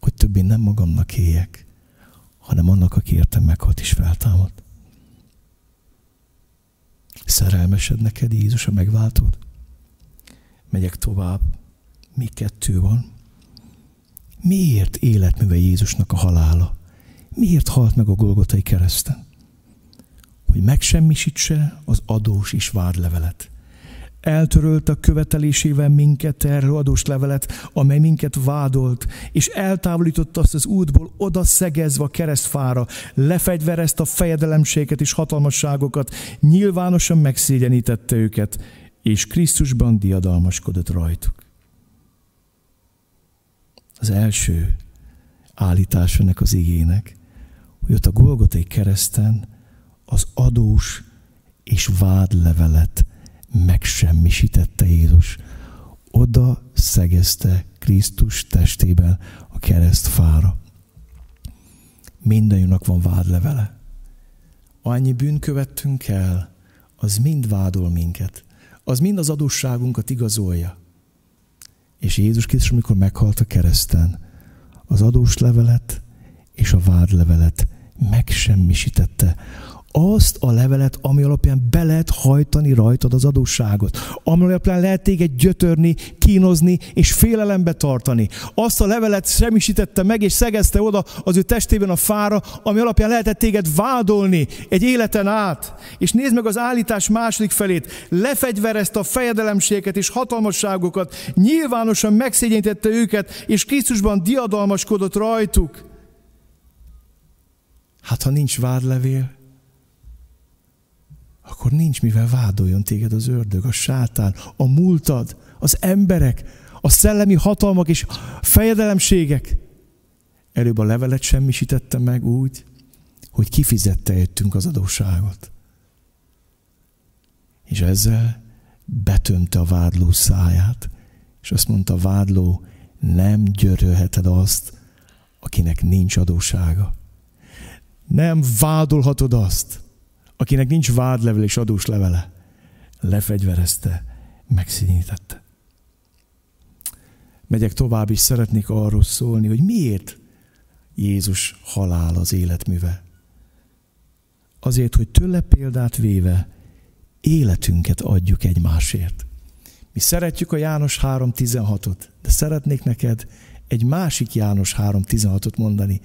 hogy többé nem magamnak éljek, hanem annak, aki értem meghalt és feltámadt. Szerelmesed neked Jézus a megváltod? Megyek tovább. Mi kettő van? Miért életműve Jézusnak a halála? Miért halt meg a Golgotai kereszten? Hogy megsemmisítse az adós és vádlevelet eltörölt a követelésével minket terhelő adós levelet, amely minket vádolt, és eltávolította azt az útból, oda szegezve a keresztfára, lefegyverezte a fejedelemséget és hatalmasságokat, nyilvánosan megszégyenítette őket, és Krisztusban diadalmaskodott rajtuk. Az első állítás ennek az igének, hogy ott a Golgotai kereszten az adós és vádlevelet megsemmisítette Jézus. Oda szegezte Krisztus testében a kereszt fára. Mindannyiunknak van vádlevele. annyi bűn követtünk el, az mind vádol minket. Az mind az adósságunkat igazolja. És Jézus Krisztus, amikor meghalt a kereszten, az adós levelet és a vádlevelet megsemmisítette azt a levelet, ami alapján be lehet hajtani rajtad az adósságot. Ami alapján lehet téged gyötörni, kínozni és félelembe tartani. Azt a levelet semmisítette meg és szegezte oda az ő testében a fára, ami alapján lehetett téged vádolni egy életen át. És nézd meg az állítás második felét. Lefegyverezte a fejedelemséget és hatalmasságokat, nyilvánosan megszégyenítette őket, és Krisztusban diadalmaskodott rajtuk. Hát ha nincs vádlevél, akkor nincs mivel vádoljon téged az ördög, a sátán, a múltad, az emberek, a szellemi hatalmak és fejedelemségek. Előbb a levelet semmisítette meg úgy, hogy kifizette értünk az adósságot. És ezzel betömte a vádló száját, és azt mondta, a vádló, nem györölheted azt, akinek nincs adósága. Nem vádolhatod azt, akinek nincs vádlevel és adós levele, lefegyverezte, megszínítette. Megyek tovább, és szeretnék arról szólni, hogy miért Jézus halál az életműve. Azért, hogy tőle példát véve életünket adjuk egymásért. Mi szeretjük a János 3.16-ot, de szeretnék neked egy másik János 3.16-ot mondani.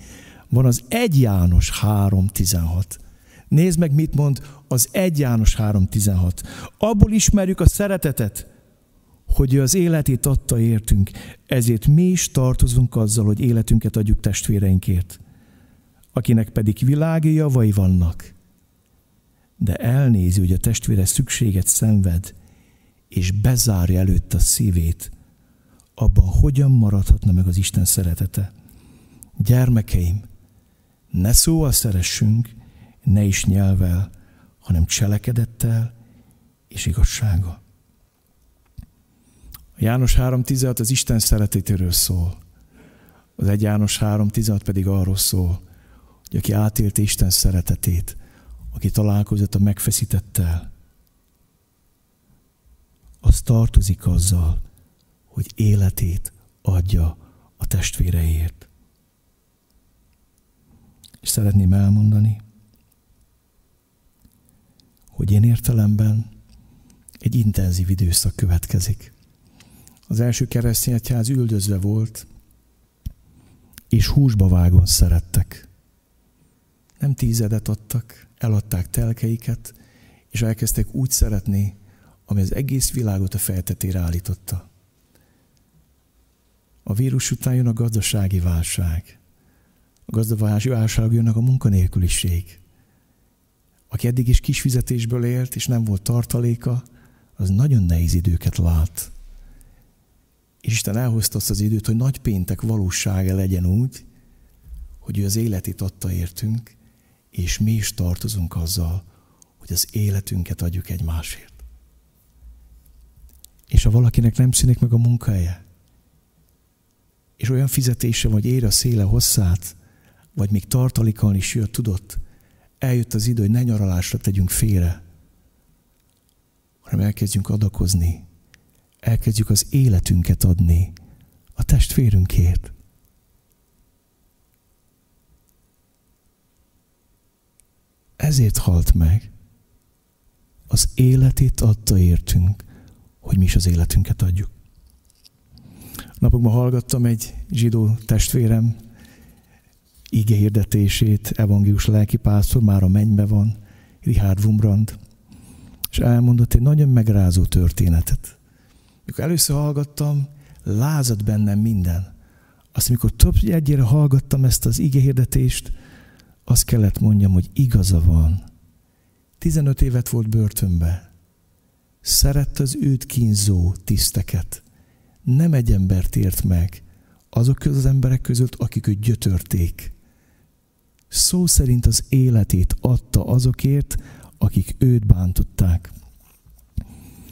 Van az egy János 3.16. Nézd meg, mit mond az 1 János 3.16. Abból ismerjük a szeretetet, hogy ő az életét adta értünk, ezért mi is tartozunk azzal, hogy életünket adjuk testvéreinkért, akinek pedig világi javai vannak, de elnézi, hogy a testvére szükséget szenved, és bezárja előtt a szívét, abban hogyan maradhatna meg az Isten szeretete. Gyermekeim, ne szóval szeressünk, ne is nyelvel, hanem cselekedettel és igazsága. A János 3.16 az Isten szeretetéről szól. Az 1 János 3.16 pedig arról szól, hogy aki átélte Isten szeretetét, aki találkozott a megfeszítettel, az tartozik azzal, hogy életét adja a testvéreért. És szeretném elmondani, hogy én értelemben egy intenzív időszak következik. Az első keresztény egyház üldözve volt, és húsba vágon szerettek. Nem tízedet adtak, eladták telkeiket, és elkezdtek úgy szeretni, ami az egész világot a fejtetére állította. A vírus után jön a gazdasági válság. A gazdasági válság jönnek a munkanélküliség aki eddig is kis fizetésből élt, és nem volt tartaléka, az nagyon nehéz időket lát. És Isten elhozta azt az időt, hogy nagy péntek valósága legyen úgy, hogy ő az életét adta értünk, és mi is tartozunk azzal, hogy az életünket adjuk egymásért. És ha valakinek nem szűnik meg a munkahelye, és olyan fizetése, vagy ér a széle hosszát, vagy még tartalékalni is jött, tudott, eljött az idő, hogy ne nyaralásra tegyünk félre, hanem elkezdjünk adakozni, elkezdjük az életünket adni a testvérünkért. Ezért halt meg. Az életét adta értünk, hogy mi is az életünket adjuk. Napokban hallgattam egy zsidó testvérem ige hirdetését, evangélius lelkipásztor, már a mennybe van, Richard Wumbrand, és elmondott egy nagyon megrázó történetet. Mikor először hallgattam, lázadt bennem minden. Azt, amikor több egyére hallgattam ezt az ige hirdetést, azt kellett mondjam, hogy igaza van. 15 évet volt börtönbe. Szerette az őt kínzó tiszteket. Nem egy embert ért meg, azok között az emberek között, akik őt gyötörték szó szerint az életét adta azokért, akik őt bántották.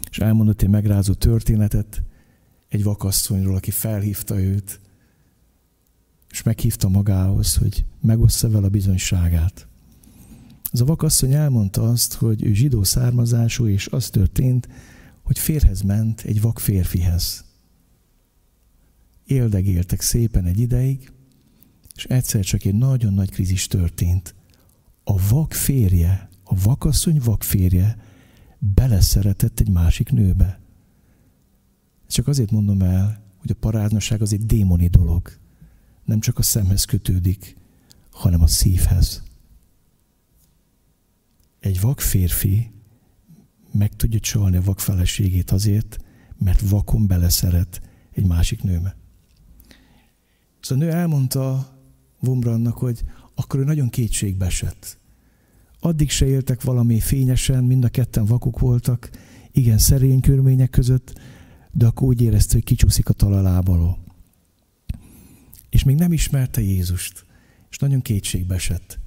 És elmondott egy megrázó történetet egy vakasszonyról, aki felhívta őt, és meghívta magához, hogy megossza vele a bizonyságát. Az a vakasszony elmondta azt, hogy ő zsidó származású, és az történt, hogy férhez ment egy vak férfihez. Éldegéltek szépen egy ideig, és egyszer csak egy nagyon nagy krízis történt. A vak férje, a vakasszony vak férje beleszeretett egy másik nőbe. Csak azért mondom el, hogy a paráznaság az egy démoni dolog. Nem csak a szemhez kötődik, hanem a szívhez. Egy vak férfi meg tudja csalni a vak feleségét azért, mert vakon beleszeret egy másik nőbe. És a nő elmondta Vumrannak, hogy akkor ő nagyon kétségbe esett. Addig se éltek valami fényesen, mind a ketten vakok voltak, igen szerény körülmények között, de akkor úgy érezte, hogy kicsúszik a talalábaló. És még nem ismerte Jézust, és nagyon kétségbe esett.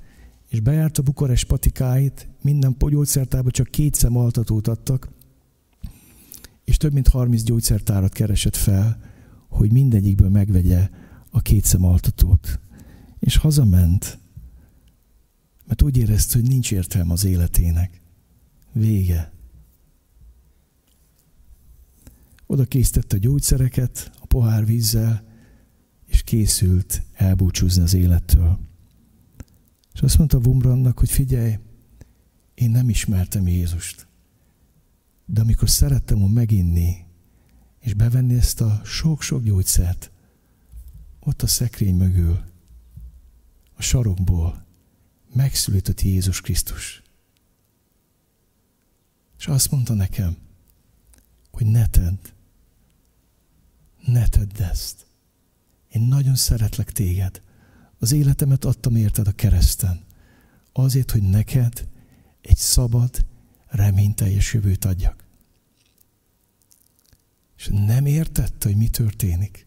És a Bukarest patikáit, minden gyógyszertárban csak két szem altatót adtak, és több mint 30 gyógyszertárat keresett fel, hogy mindegyikből megvegye a két szem altatót. És hazament, mert úgy érezte, hogy nincs értelme az életének. Vége. Oda készítette a gyógyszereket a pohár vízzel, és készült elbúcsúzni az élettől. És azt mondta Vumrannak, hogy figyelj, én nem ismertem Jézust. De amikor szerettem volna meginni, és bevenni ezt a sok-sok gyógyszert, ott a szekrény mögül, a sarokból megszületett Jézus Krisztus. És azt mondta nekem, hogy ne tedd, ne tedd ezt. Én nagyon szeretlek téged. Az életemet adtam érted a kereszten. Azért, hogy neked egy szabad, reményteljes jövőt adjak. És nem értette, hogy mi történik.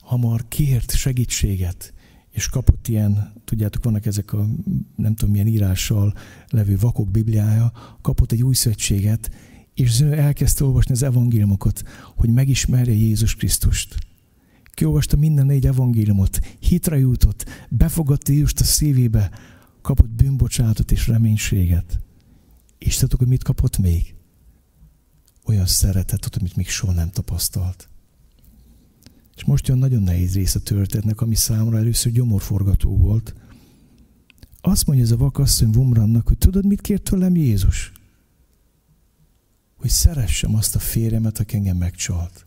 Hamar kért segítséget, és kapott ilyen, tudjátok, vannak ezek a nem tudom milyen írással levő vakok bibliája, kapott egy új szövetséget, és elkezdte olvasni az evangéliumokat, hogy megismerje Jézus Krisztust. Kiolvasta minden négy evangéliumot, hitre jutott, befogadta Jézust a szívébe, kapott bűnbocsátot és reménységet. És tudtok, hogy mit kapott még? Olyan szeretetet, amit még soha nem tapasztalt. És most jön nagyon nehéz rész a történetnek, ami számomra először gyomorforgató volt. Azt mondja ez a vakasszony Vumrannak, hogy tudod, mit kért tőlem Jézus? Hogy szeressem azt a férjemet, aki engem megcsalt.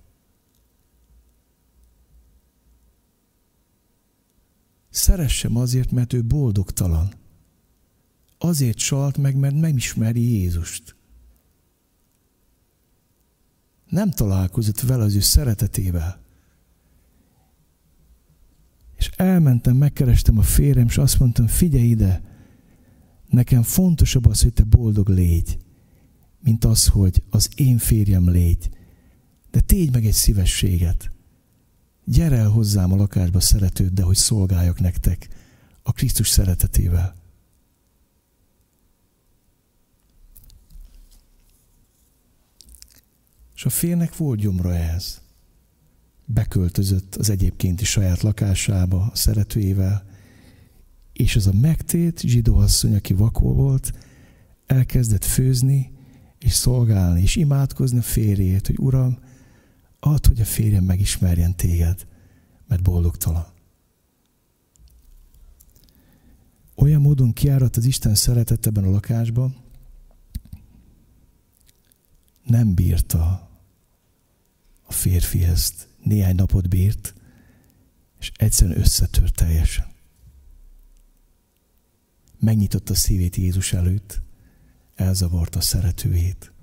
Szeressem azért, mert ő boldogtalan. Azért csalt meg, mert nem ismeri Jézust. Nem találkozott vele az ő szeretetével. És elmentem, megkerestem a férjem, és azt mondtam, figyelj ide, nekem fontosabb az, hogy te boldog légy, mint az, hogy az én férjem légy. De tégy meg egy szívességet. Gyere el hozzám a lakásba szeretőd, hogy szolgáljak nektek a Krisztus szeretetével. És a férnek volt gyomra ehhez. Beköltözött az egyébkénti saját lakásába a szeretőjével, és az a megtét zsidó asszony, aki vakó volt, elkezdett főzni, és szolgálni, és imádkozni a férjét, hogy Uram, add, hogy a férjem megismerjen téged, mert boldogtalan. Olyan módon kiáradt az Isten szeretet ebben a lakásban, nem bírta a férfi ezt, néhány napot bírt, és egyszerűen összetört teljesen. Megnyitotta szívét Jézus előtt, elzavarta szeretőjét,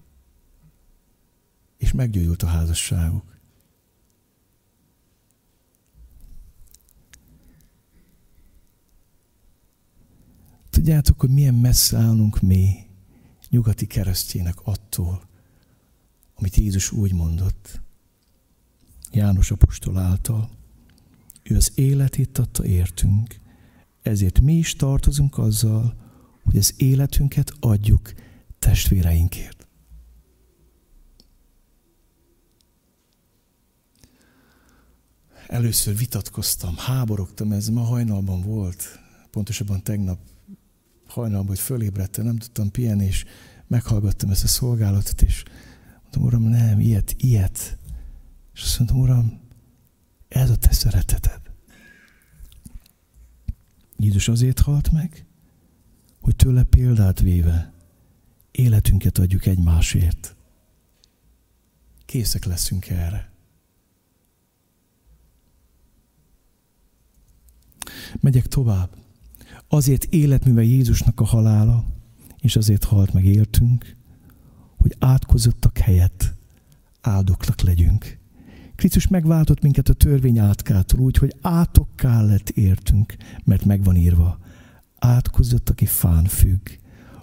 és meggyógyult a házasságuk. Tudjátok, hogy milyen messze állunk mi, nyugati keresztjének attól, amit Jézus úgy mondott, János apostol által. Ő az életét adta értünk, ezért mi is tartozunk azzal, hogy az életünket adjuk testvéreinkért. Először vitatkoztam, háborogtam, ez ma hajnalban volt, pontosabban tegnap hajnalban, hogy fölébredtem, nem tudtam pihenni, és meghallgattam ezt a szolgálatot, és mondtam, Uram, nem, ilyet, ilyet. És azt mondtam, Uram, ez a te szereteted. Jézus azért halt meg, hogy tőle példát véve életünket adjuk egymásért. Készek leszünk erre. Megyek tovább. Azért életműve Jézusnak a halála, és azért halt meg éltünk, hogy átkozottak helyett áldoklak legyünk. Krisztus megváltott minket a törvény átkától úgy, hogy átokká lett értünk, mert megvan írva. Átkozott, aki fán függ.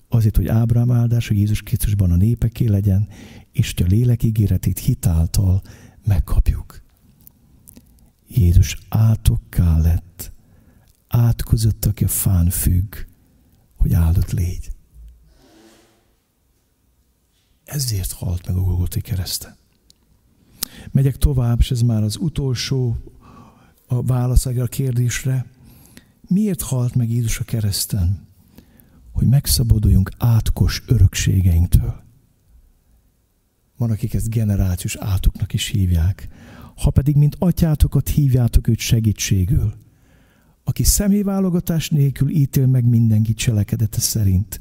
Azért, hogy Ábrám áldása Jézus Krisztusban a népeké legyen, és hogy a lélek ígéretét hitáltal megkapjuk. Jézus átokká lett. Átkozott, aki a fán függ, hogy áldott légy. Ezért halt meg a Golgoti kereszten. Megyek tovább, és ez már az utolsó a válasz a kérdésre. Miért halt meg Jézus a kereszten? Hogy megszabaduljunk átkos örökségeinktől. Van, akik ezt generációs átoknak is hívják. Ha pedig, mint atyátokat hívjátok őt segítségül, aki személyválogatás nélkül ítél meg mindenki cselekedete szerint,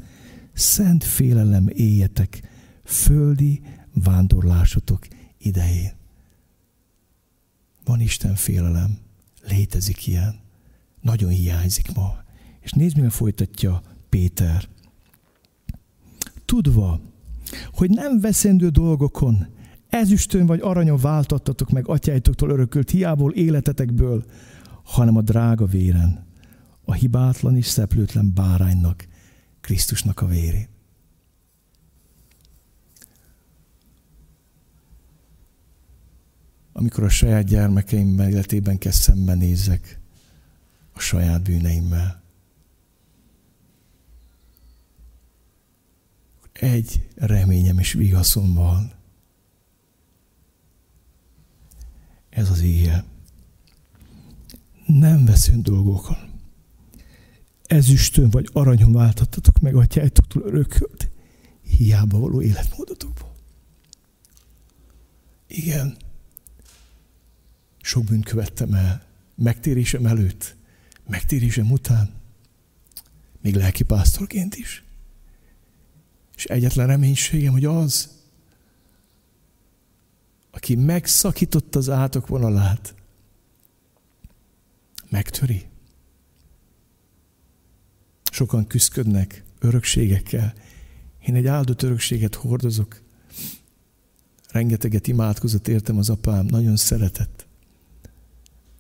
szent félelem éljetek földi vándorlásotok idején. Van Isten félelem, létezik ilyen, nagyon hiányzik ma. És nézd, mivel folytatja Péter. Tudva, hogy nem veszendő dolgokon, ezüstön vagy aranyon váltattatok meg atyáitoktól örökölt hiából életetekből, hanem a drága véren, a hibátlan és szeplőtlen báránynak, Krisztusnak a vérén. Amikor a saját gyermekeim életében kell szembenézek a saját bűneimmel. Egy reményem és vigaszom van. Ez az éjjel. Nem veszünk dolgokon. Ezüstön vagy aranyon váltattatok meg atyáitoktól örökölt, hiába való életmódotokból. Igen, sok bűnt követtem el. Megtérésem előtt, megtérésem után, még lelkipásztorként is. És egyetlen reménységem, hogy az, aki megszakította az átok vonalát, megtöri. Sokan küzdködnek örökségekkel. Én egy áldott örökséget hordozok. Rengeteget imádkozott értem az apám, nagyon szeretett.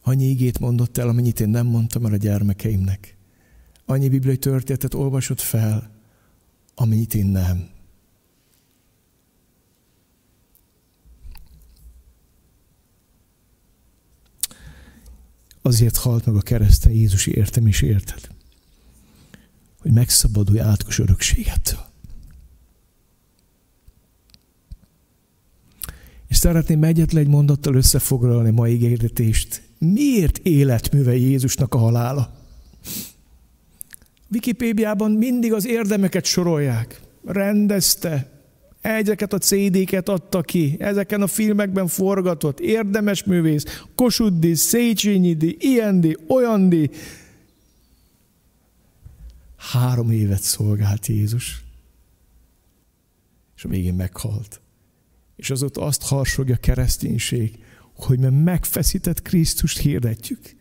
Annyi igét mondott el, amennyit én nem mondtam el a gyermekeimnek. Annyi bibliai történetet olvasott fel, amennyit én nem. Azért halt meg a kereszten Jézus értem és érted, hogy megszabadulj átkos örökségettől. És szeretném egyetlen egy mondattal összefoglalni mai ígéretést. Miért életműve Jézusnak a halála? Wikipédiában mindig az érdemeket sorolják. Rendezte, egyeket a CD-ket adta ki, ezeken a filmekben forgatott, érdemes művész, Kossuth díj, Széchenyi díj, ilyen. Három évet szolgált Jézus, és a végén meghalt. És azóta azt harsogja a kereszténység, hogy mert megfeszített Krisztust hirdetjük,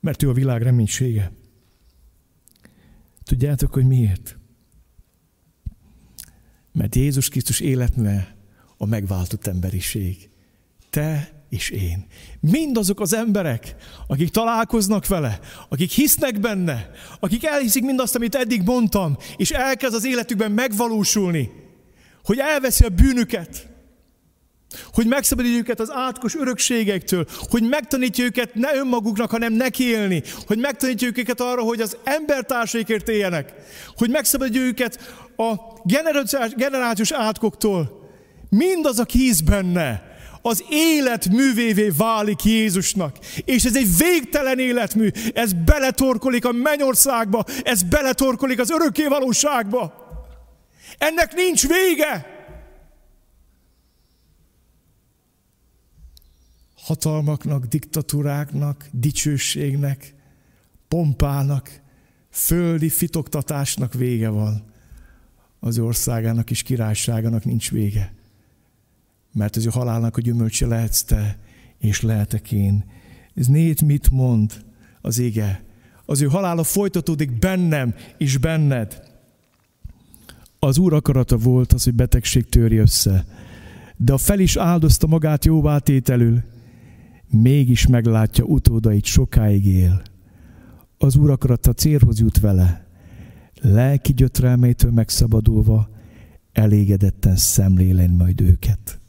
mert ő a világ reménysége. Tudjátok, hogy miért? Mert Jézus Krisztus életműve a megváltott emberiség. Te és én. Mindazok az emberek, akik találkoznak vele, akik hisznek benne, akik elhiszik mindazt, amit eddig mondtam, és elkezd az életükben megvalósulni, hogy elveszi a bűnüket, hogy megszabadítja őket az átkos örökségektől, hogy megtanítja őket ne önmaguknak, hanem neki élni, hogy megtanítja őket arra, hogy az embertársaikért éljenek, hogy megszabadítja őket a generációs átkoktól. Mindaz, aki hisz benne, az élet művévé válik Jézusnak. És ez egy végtelen életmű, ez beletorkolik a mennyországba, ez beletorkolik az örökké valóságba. Ennek nincs vége. Hatalmaknak, diktatúráknak, dicsőségnek, pompának, földi fitoktatásnak vége van. Az országának és királyságának nincs vége. Mert az ő halálnak a gyümölcse lehetsz te, és lehetek én. Ez négy mit mond az ége. Az ő halála folytatódik bennem és benned. Az Úr akarata volt az, hogy betegség törje össze. De a fel is áldozta magát jóvátételül, mégis meglátja utódait sokáig él az Úr akarata célhoz jut vele. Lelki gyötrelmeitől megszabadulva, elégedetten szemlélen majd őket.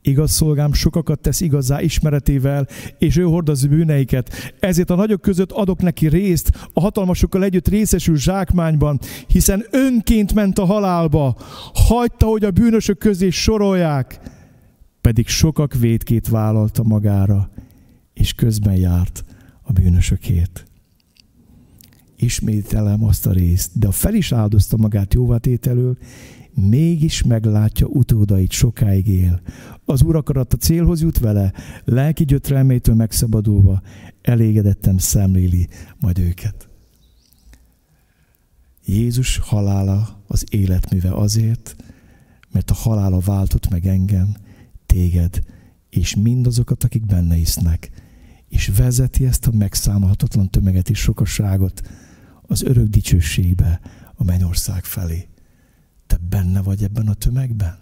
Igaz szolgám sokakat tesz igazá ismeretével, és ő hordaz bűneiket. Ezért a nagyok között adok neki részt, a hatalmasokkal együtt részesül zsákmányban, hiszen önként ment a halálba, hagyta, hogy a bűnösök közé sorolják, pedig sokak védkét vállalta magára, és közben járt a bűnösökért ismételem azt a részt, de a fel is áldozta magát jóvatételől, mégis meglátja utódait, sokáig él. Az Úr akarat a célhoz jut vele, lelki gyötrelmétől megszabadulva, elégedetten szemléli majd őket. Jézus halála az életműve azért, mert a halála váltott meg engem, téged, és mindazokat, akik benne isznek, és vezeti ezt a megszámolhatatlan tömeget és sokasságot, az örök dicsőségbe, a mennyország felé. Te benne vagy ebben a tömegben?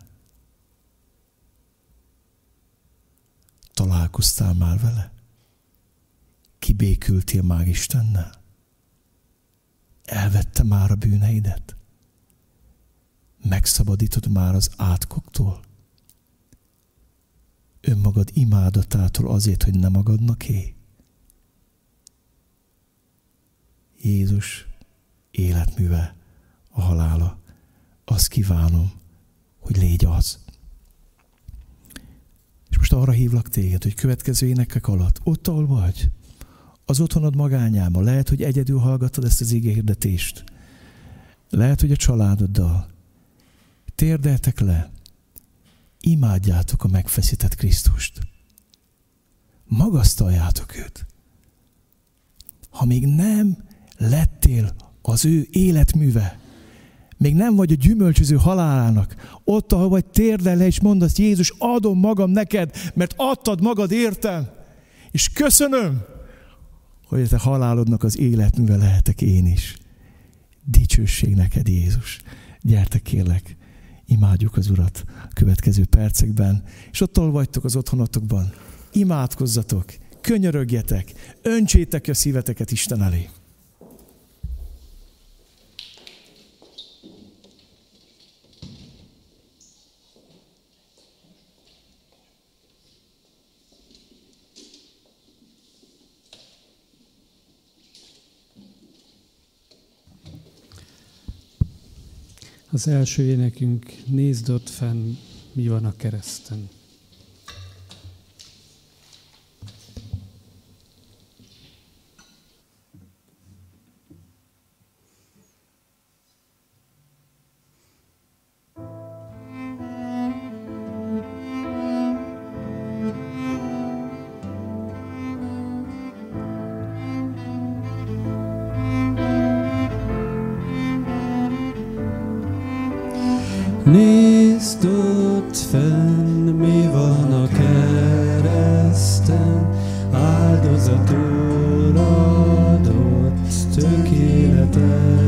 Találkoztál már vele? Kibékültél már Istennel? Elvette már a bűneidet? Megszabadítod már az átkoktól? Önmagad imádatától azért, hogy nem magadnak éj? Jézus életműve, a halála. Azt kívánom, hogy légy az. És most arra hívlak téged, hogy következő énekek alatt, ott, ahol vagy, az otthonod magányában, lehet, hogy egyedül hallgatod ezt az hirdetést. Lehet, hogy a családoddal. Térdeltek le, imádjátok a megfeszített Krisztust. Magasztaljátok őt. Ha még nem lettél az ő életműve. Még nem vagy a gyümölcsöző halálának. Ott, ahol vagy, térdel le, és mondd azt, Jézus, adom magam neked, mert adtad magad értem. És köszönöm, hogy a te halálodnak az életműve lehetek én is. Dicsőség neked, Jézus. Gyertek kérlek, imádjuk az Urat a következő percekben, és ott, ahol vagytok az otthonotokban, imádkozzatok, könyörögjetek, öntsétek a szíveteket Isten elé. Az első énekünk, nézd ott fenn, mi van a kereszten. Nézd ott fenn, mi van a kereszten, áldozatul adott, tökéletes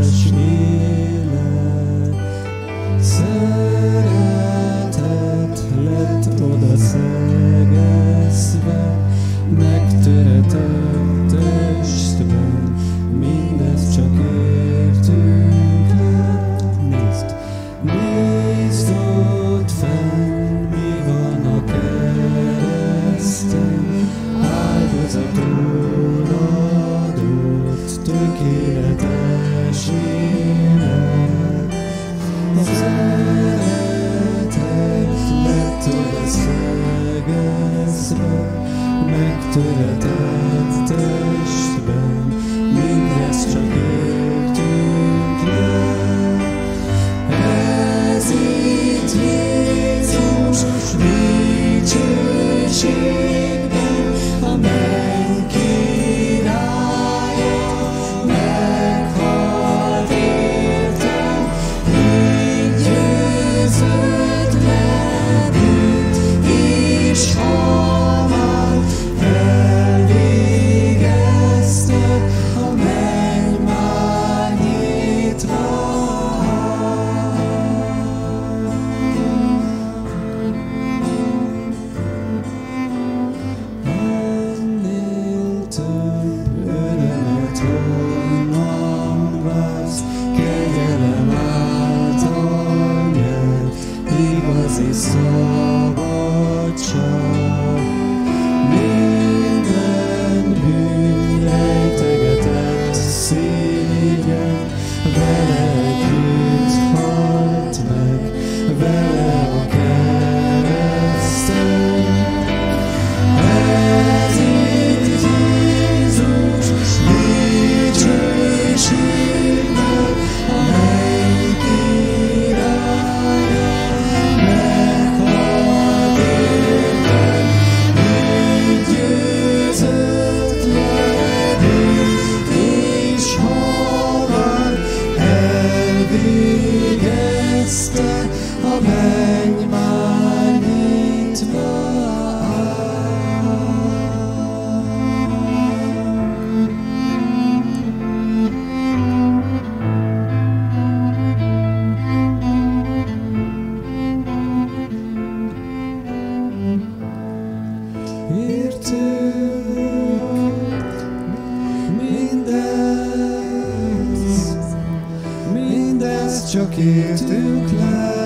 csak értünk lát.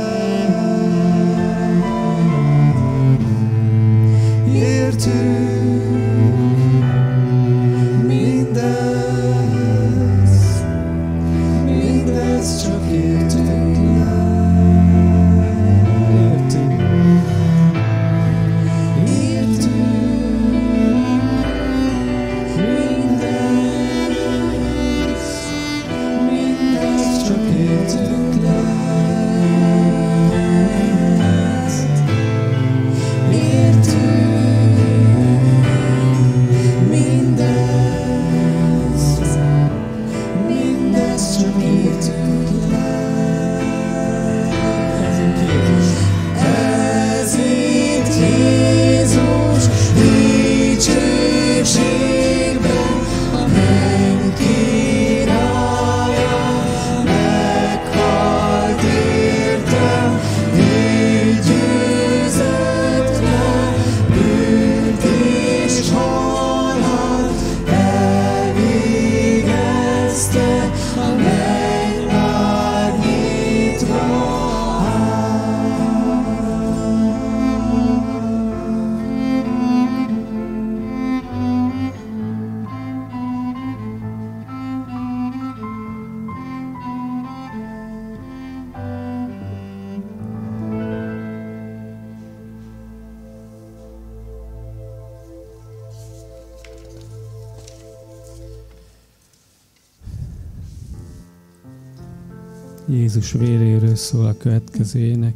Jézus véréről szól a következő ének.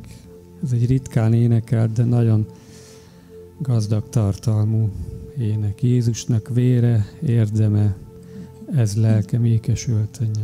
Ez egy ritkán énekelt, de nagyon gazdag tartalmú ének. Jézusnak vére, érdeme, ez lelkem ékesöltenye.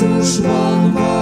Jesus, one.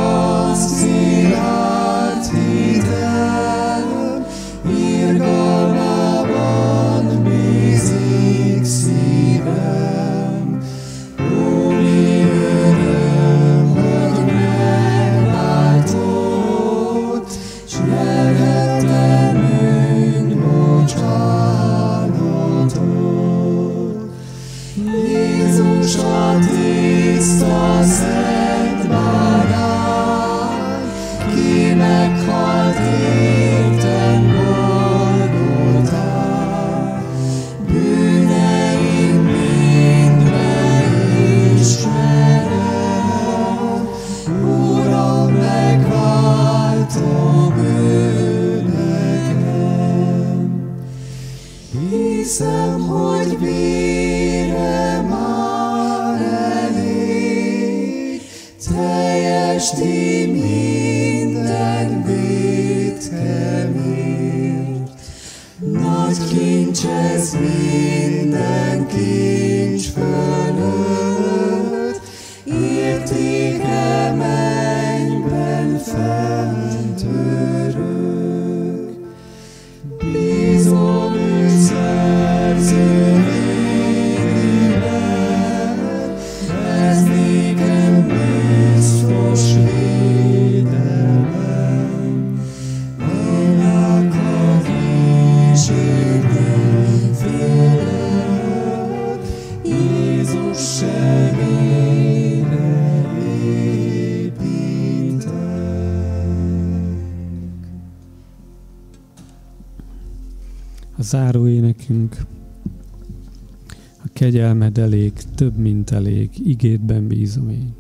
Kegyelmed elég, több, mint elég, igétben bízom én.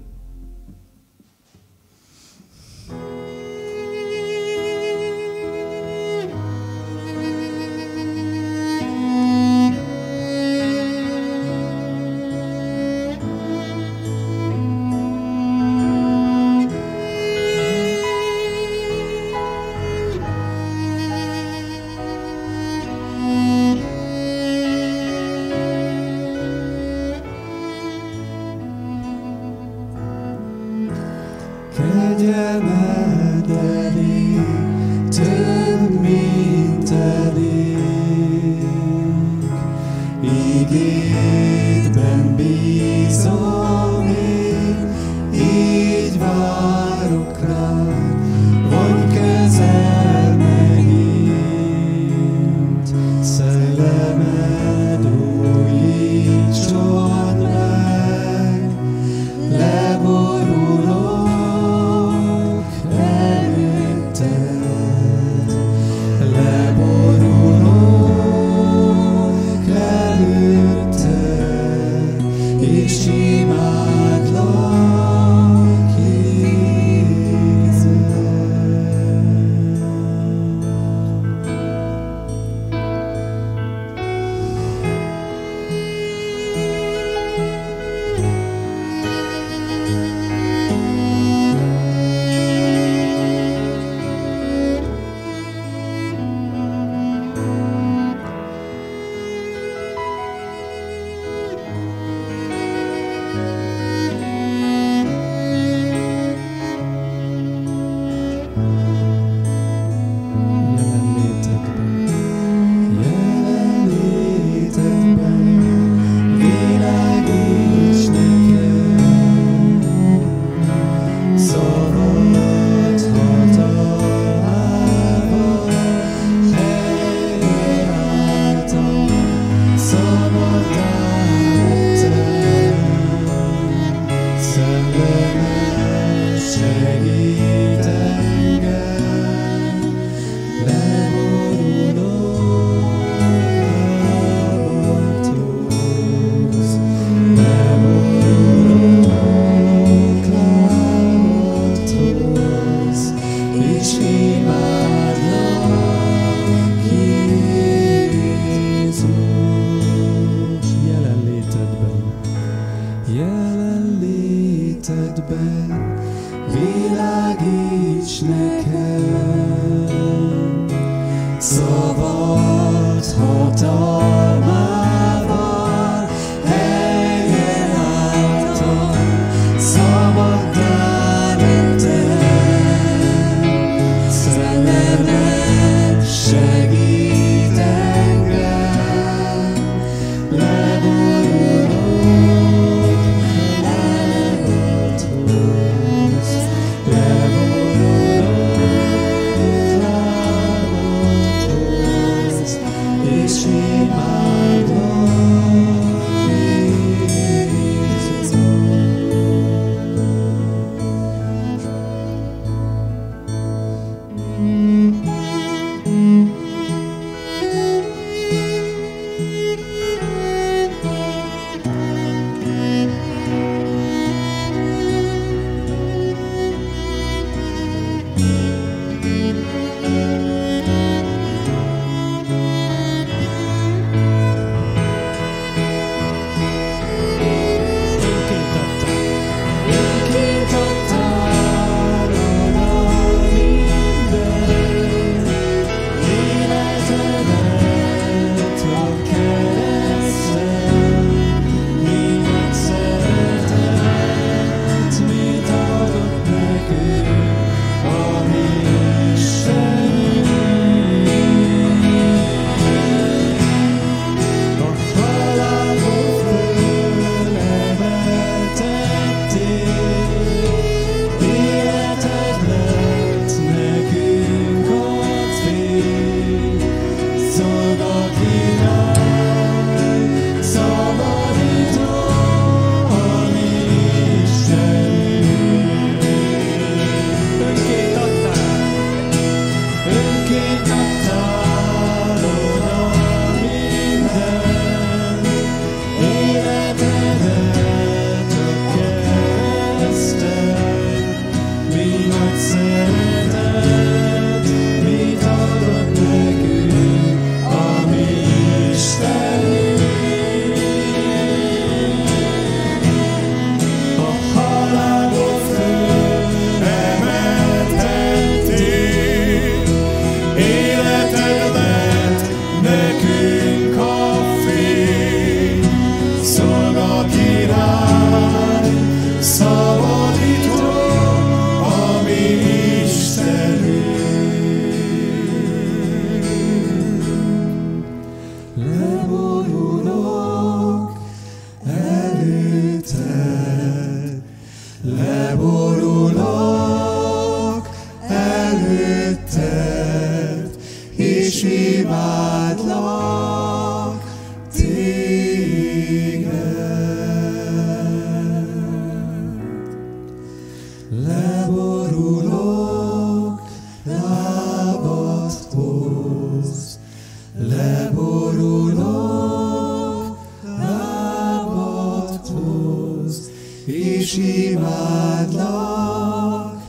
És imádlak,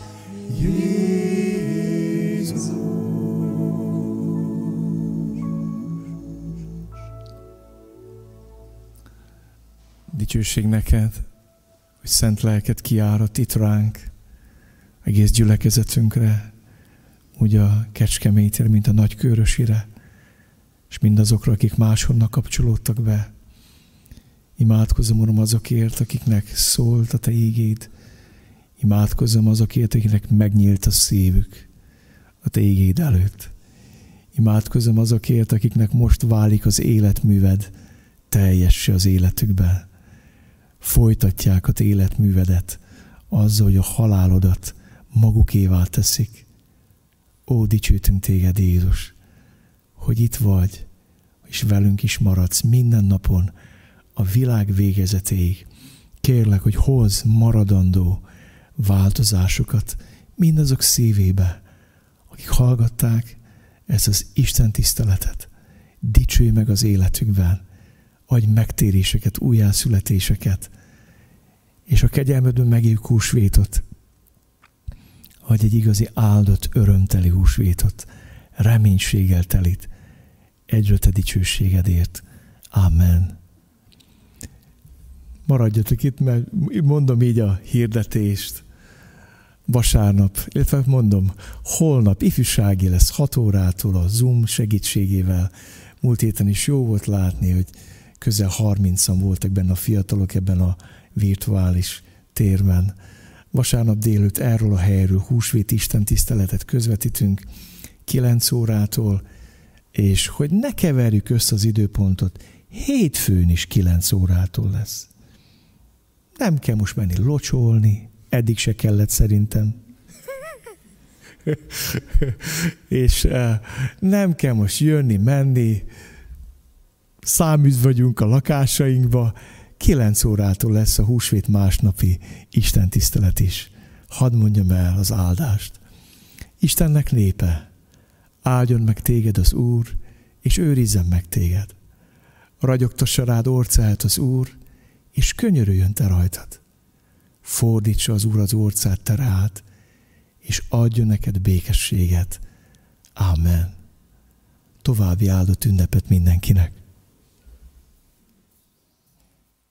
Jézus. Dicsőség neked, hogy szent lelket kiárat itt ránk, egész gyülekezetünkre, úgy a kecskemétére, mint a nagykörösire, és mindazokra, akik máshonnan kapcsolódtak be. Imádkozom, Uram, azokért, akiknek szólt a Te ígéd. Imádkozom azokért, akiknek megnyílt a szívük a Te ígéd előtt. Imádkozom azokért, akiknek most válik az életműved teljessé az életükben. Folytatják a Te életművedet azzal, hogy a halálodat magukévá teszik. Ó, dicsőtünk Téged, Jézus, hogy itt vagy, és velünk is maradsz minden napon a világ végezetéig. Kérlek, hogy hoz maradandó változásokat mindazok szívébe, akik hallgatták ezt az Isten tiszteletet. Dicsőj meg az életükben, adj megtéréseket, újjászületéseket, és a kegyelmedben megéljük húsvétot, adj egy igazi áldott, örömteli húsvétot, reménységgel telit, egyre te dicsőségedért. Amen. Maradjatok itt, mert mondom így a hirdetést. Vasárnap, illetve mondom, holnap ifjúsági lesz 6 órától a Zoom segítségével. Múlt héten is jó volt látni, hogy közel 30-an voltak benne a fiatalok ebben a virtuális térben. Vasárnap délőtt erről a helyről húsvét Isten tiszteletet közvetítünk 9 órától, és hogy ne keverjük össze az időpontot, hétfőn is 9 órától lesz. Nem kell most menni locsolni, eddig se kellett szerintem. és uh, nem kell most jönni, menni, száműz vagyunk a lakásainkba, kilenc órától lesz a húsvét másnapi Isten tisztelet is. Hadd mondjam el az áldást. Istennek népe, áldjon meg téged az Úr, és őrizzen meg téged. Ragyogtassa rád orcáját az Úr, és könyörüljön te rajtad. Fordítsa az Úr az orcát te rád, és adjon neked békességet. Amen. További áldott ünnepet mindenkinek.